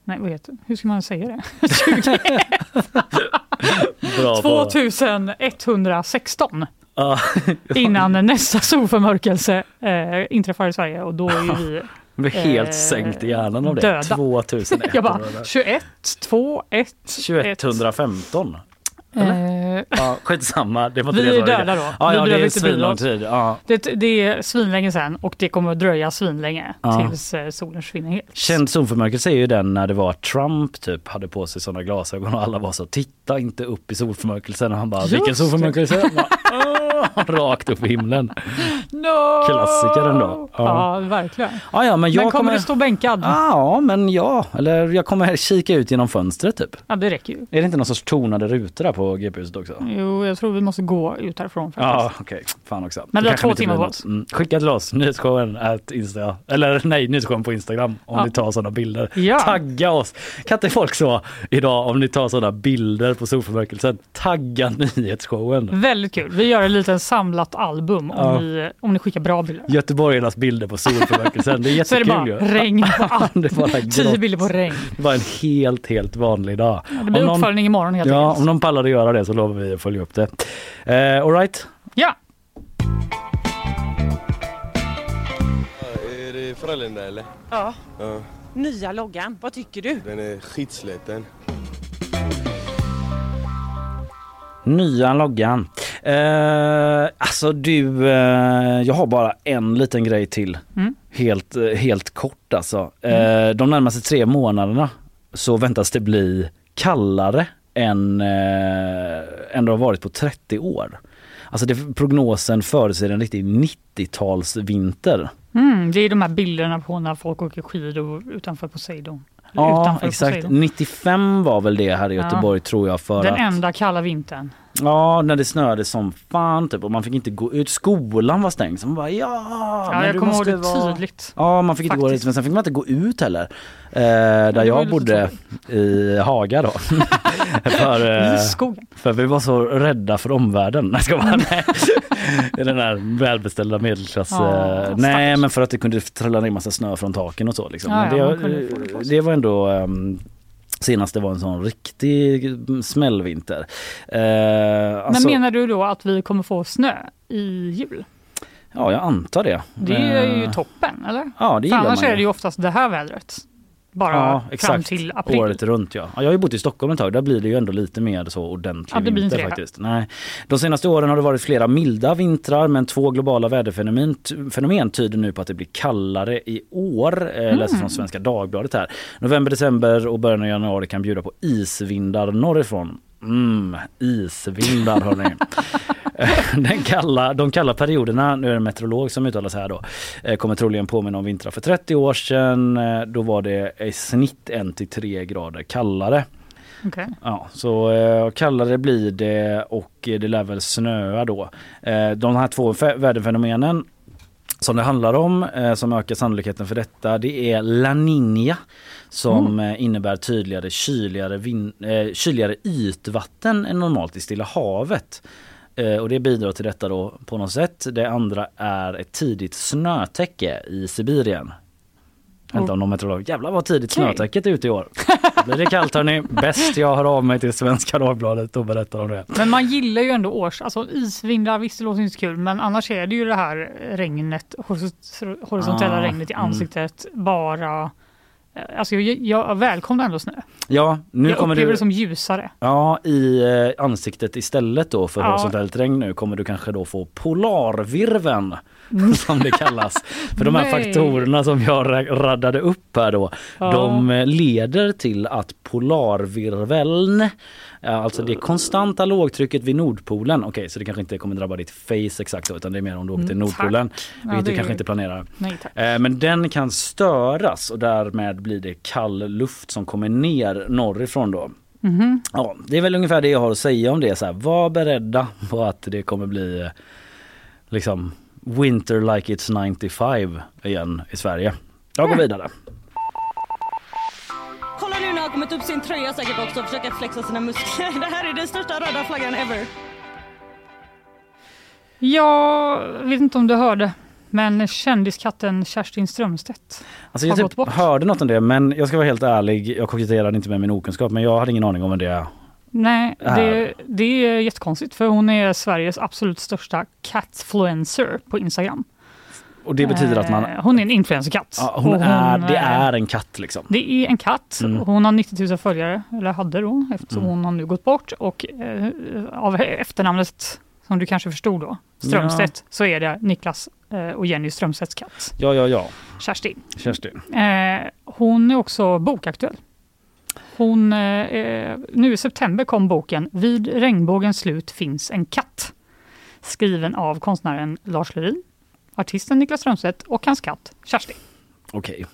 Nej, vad heter Hur ska man säga det? 21. Bra på- 2116 Ja. innan nästa solförmörkelse eh, inträffar i Sverige och då är vi Jag blir helt eh, sänkt i hjärnan av det. döda. 2001. Jag bara 21, 2, 1, 2115. Eh, Ja, skitsamma. Det var inte Vi det är döda då. Ja, ja det är svinlång tid. Ja. det, det är svinlänge sen och det kommer att dröja svinlänge Ja. tills eh, solen försvinner helt. Känd solförmörkelse är ju den när det var Trump typ hade på sig sådana glasögon och alla var så titta inte upp i solförmörkelsen och han bara Just vilken solförmörkelse? Rakt upp i himlen. No! Klassiker ändå. Ja, verkligen. Ja, ja, men jag men kommer kommer- du stå bänkad? Ja, men ja. Eller jag kommer kika ut genom fönstret typ. Ja, det räcker ju. Är det inte någon sorts tonade rutor där på GP-huset också? Jo, jag tror vi måste gå ut härifrån faktiskt. Ja, okej. Fan också. Men vi har två det timmar på oss. Mm. Skicka till oss, nyhetsshowen at Insta. Eller nej, nyhetsshowen på Instagram om Ja. ni tar sådana bilder. Ja. Tagga oss. Kan inte folk så idag om ni tar sådana bilder på solförmörkelsen? Tagga nyhetsshowen. Väldigt kul. Vi gör ett litet samlat album om, Ja. ni, om ni skickar bra bilder. Göteborgarnas bilder på solförmörkelsen. Det är Så är det jättekul bara ju. regn på allt. det bara Tio bilder på regn. Det var en helt, helt vanlig dag. Ja, det blir Om någon- uppföljning imorgon helt Ja, enkelt. om någon pallar att göra det så lovar vi att följa upp det. Eh, all right. Ja. Är det Frölunda eller? Ja. Ja. Nya loggan, vad tycker du? Den är skitsliten. Nya loggan. Eh, alltså du, eh, jag har bara en liten grej till. Mm. Helt, eh, helt kort alltså. Eh, de närmaste tre månaderna så väntas det bli kallare än, eh, än det har varit på 30 år. Alltså det, prognosen förutser en riktig 90-talsvinter. Mm, det är de här bilderna på när folk åker skidor utanför Poseidon. Ja exakt, Poseidon. 95 var väl det här i Ja. Göteborg tror jag för Den att enda kalla vintern. Ja, när det snöade som fan typ och man fick inte gå ut. Skolan var stängd. Så man bara ja, Ja, men jag kommer ihåg det vara... tydligt. Ja, man fick inte gå ut men sen fick man inte gå ut heller. Eh, där jag bodde i Haga då. för, eh, för vi var så rädda för omvärlden. Nej, ska man, nej. I den här välbeställda medelklass. Ja, eh, nej, men för att det kunde trilla ner massa snö från taken och så. Liksom. Ja, ja, det, det det var ändå um, Senast det var en sån riktig smällvinter. Eh, alltså- Men menar du då att vi kommer få snö i jul? Ja, jag antar det. Det är ju Eh, toppen, eller? Ja, det För gillar annars man ju. är det ju oftast det här vädret. Bara ja, fram till april. Året runt ja. ja. Jag har ju bott i Stockholm ett tag. Där blir det ju ändå lite mer så ordentlig Ja, det vinter inte det faktiskt. Nej. De senaste åren har det varit flera milda vintrar men två globala väderfenomen fenomen tyder nu på att det blir kallare i år. Mm. Läser från Svenska Dagbladet här. November, december och början av januari kan bjuda på isvindar norrifrån. Mm, isvindar hörni. Den kalla, de kalla perioderna, nu är det en meteorolog som uttalar sig här då, eh, kommer troligen påminna om vintrar för 30 år sedan. Eh, Då var det i snitt 1 till 3 grader kallare. Okej. Ja, så eh, kallare blir det och det lär väl snöa då. Eh, de här två väderfenomenen som det handlar om, eh, som ökar sannolikheten för detta, det är La Niña som eh, innebär tydligare kyligare, vin- eh, kyligare ytvatten än normalt i Stilla havet. Eh, och det bidrar till detta då på något sätt. Det andra är ett tidigt snötäcke i Sibirien. Vänta om någon meteorolog. Jävlar vad tidigt Okej. snötäcket är ute i år. Då blir det kallt hörni. Bäst jag hör av mig till Svenska Dagbladet och berättar om det. Men man gillar ju ändå års, alltså isvindar, visst det låter inte kul men annars är det ju det här regnet, horis- horisontella Ah, regnet i mm. ansiktet bara eh, Alltså jag, jag välkomnar ändå snö. Ja, nu jag kommer upplever du... det som ljusare. Ja, i eh, ansiktet istället då för Ja. horisontellt regn nu kommer du kanske då få polarvirven Mm. som det kallas. För de här Nej. faktorerna som jag ra- raddade upp här då, Ja. de eh, leder till att polarvirveln, ja, alltså det konstanta lågtrycket vid Nordpolen, okej så det kanske inte kommer drabba ditt face exakt så utan det är mer om du åker till Mm, Nordpolen, tack. Ja, vilket det du kanske inte planerar. Nej. Eh, Men den kan störas och därmed blir det kall luft som kommer ner norrifrån då. Mhm. Ja, det är väl ungefär det jag har att säga om det. Så här, var beredda på att det kommer bli eh, liksom winter like it's 95 igen i Sverige. Jag går vidare. Kolla nu när han har kommit upp sin tröja säkert också och försöker flexa sina muskler. Det här är den största röda flaggan ever. Jag vet inte om du hörde men kändiskatten Kerstin Strömstedt Alltså jag har gått typ bort. hörde något om det men jag ska vara helt ärlig, jag koketterade inte med min okunskap men jag hade ingen aning om vad det är. Nej, det, det är jättekonstigt för hon är Sveriges absolut största catfluencer på Instagram. Och det betyder att man... Eh, Hon är en influencerkatt. Ja, hon Och är, det eh, är en katt liksom. Det är en katt. Mm. Hon har 90 000 följare, eller hade då, eftersom Mm. hon har nu gått bort. Och eh, av efternamnet, som du kanske förstod då, Strömstedt, så är det Niklas eh, och Jenny Strömstedts katt, Ja, ja, ja. Kerstin. Kerstin. Eh, hon är också bokaktuell. Hon, eh, eh, nu i september kom boken Vid regnbågens slut finns en katt. Skriven av konstnären Lars Lerin, artisten Niklas Strömstedt och hans katt Kerstin. Okej.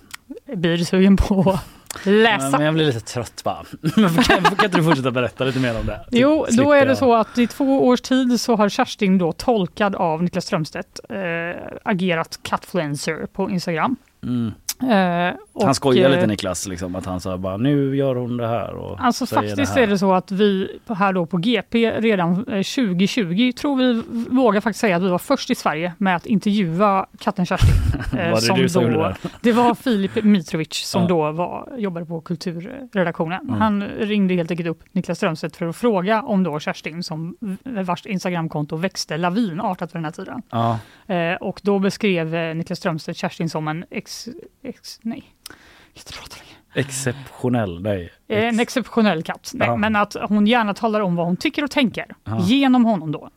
Blir du sugen på att läsa? Men jag blir lite trött bara. Kan, kan inte du fortsätta berätta lite mer om det? Typ Jo, då är det så att i två års tid så har Kerstin då tolkad av Niklas Strömstedt eh, agerat catfluencer på Instagram. Mm. Eh, och, Han skojar lite eh, Niklas, liksom, att han sa bara nu gör hon det här och Alltså faktiskt det är här. det så att vi här då på GP redan eh, 2020 tror vi vågar faktiskt säga att vi var först i Sverige med att intervjua katten Kerstin. eh, Var det du som gjorde det? det var Filip Mitrovic som Ja. då var, jobbade på kulturredaktionen. Mm. Han ringde helt enkelt upp Niklas Strömstedt för att fråga om då Kerstin som vars Instagramkonto växte lavinartat för den här tiden. Ja. Eh, och då beskrev eh, Niklas Strömstedt Kerstin som en ex, ex nej, Exceptionell, nej. En exceptionell katt. Nej, Ja. Men att hon gärna talar om vad hon tycker och tänker Ja. genom honom då.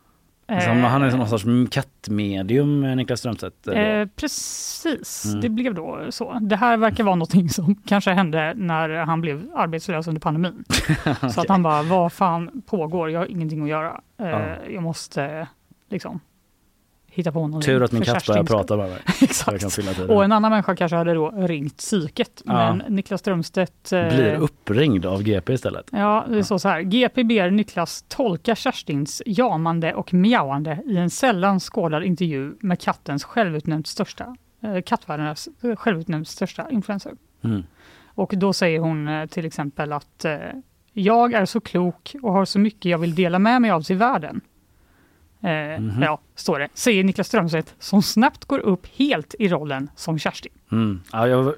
Som, han är någon sorts kattmedium, Niklas Strömstedt. Eh, precis, mm. det blev då så. Det här verkar vara någonting som kanske hände när han blev arbetslös under pandemin. okay. Så att han bara, vad fan pågår? Jag har ingenting att göra. Eh, ja. Jag måste liksom hitta på någonting. Tur att min katt börjar prata med mig. Exakt. Och en annan människa kanske hade då ringt psyket. Ja. Men Niklas Strömstedt... Eh, Blir uppringd av GP istället. Ja, det är så, här. GP ber Niklas tolka Kerstins jamande och mjauande i en sällan skådad intervju med kattens självutnämnt största, eh, kattvärldens självutnämnt största influencer. Mm. Och då säger hon eh, till exempel att eh, jag är så klok och har så mycket jag vill dela med mig av till världen. Eh, mm -hmm. Ja, står det. Säger Niklas Strömstedt som snabbt går upp helt i rollen som Kerstin. Mm. Ja, jag,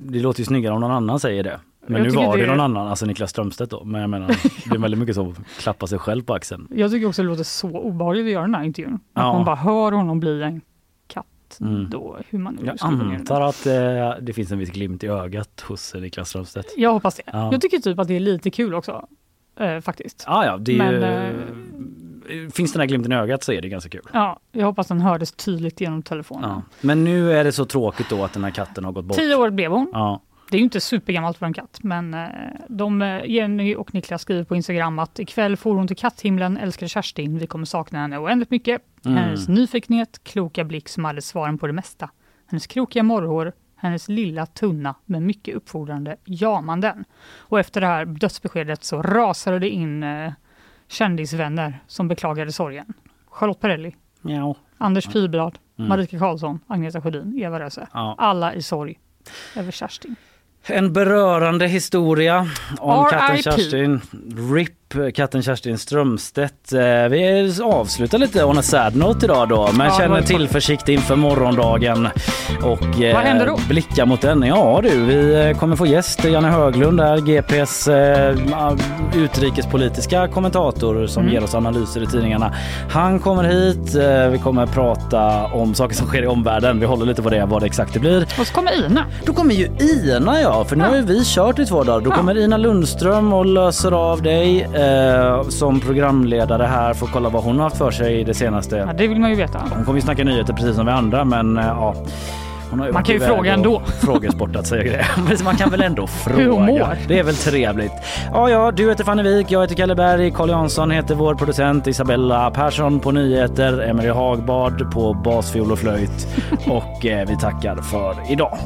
det låter ju snyggare om någon annan säger det. Men jag nu var det, det någon annan, alltså Niklas Strömstedt då. Men jag menar, det är väldigt mycket så klappa sig själv på axeln. Jag tycker också det låter så obehagligt att göra den här intervjun. Att ja. man bara hör honom bli en katt. Mm. Då, hur man jag antar att eh, det finns en viss glimt i ögat hos Niklas Strömstedt. Jag hoppas det. Ja. Jag tycker typ att det är lite kul också. Eh, faktiskt. Ja, ja, det är Men, ju, eh, finns den här glimten i ögat så är det ganska kul. Ja, jag hoppas den hördes tydligt genom telefonen. Ja. Men nu är det så tråkigt då att den här katten har gått bort. Tio år blev hon. Ja. Det är ju inte supergammalt för en katt, men eh, de, eh, Jenny och Niklas skriver på Instagram att ikväll får hon till katthimlen, älskar Kerstin, vi kommer sakna henne oändligt mycket. Mm. Hennes nyfikenhet, kloka blick som hade svaren på det mesta. Hennes krokiga morrhår, hennes lilla tunna med mycket uppfordrande jamanden. Och efter det här dödsbeskedet så rasade det in eh, kändisvänner som beklagade sorgen. Charlotte Perrelli, ja. Anders Fyhrblad, mm. Marika Karlsson, Agneta Sjödin, Eva Röse. Ja. Alla i sorg över Kerstin. En berörande historia om katten Kerstin. RIP katten Kerstin Strömstedt. Eh, vi avslutar lite on a sad note idag då, men ja, känner tillförsikt inför morgondagen och Vad händer då? blickar mot den. Ja du, vi kommer få gäst Janne Höglund är GPs eh, utrikespolitiska kommentator som mm. ger oss analyser i tidningarna. Han kommer hit. Eh, vi kommer prata om saker som sker i omvärlden. Vi håller lite på det, vad det exakt det blir. Och så kommer Ina. Då kommer ju Ina ja, för nu ja. har vi kört i två dagar. Då ja. kommer Ina Lundström och löser av dig eh, som programledare här får kolla vad hon har haft för sig det senaste. Ja, det vill man ju veta. Hon kommer ju snacka nyheter precis som vi andra men eh, ja. man kan ju fråga ändå. Frågesportat säger. Men man kan väl ändå fråga. Hur mår. Det är väl trevligt. Ja, ja, du heter Fanny Wik, jag heter Kalle Berg, Carl Jansson heter vår producent, Isabella Persson på nyheter, Emelie Hagbard på basfiol och flöjt och eh, vi tackar för idag.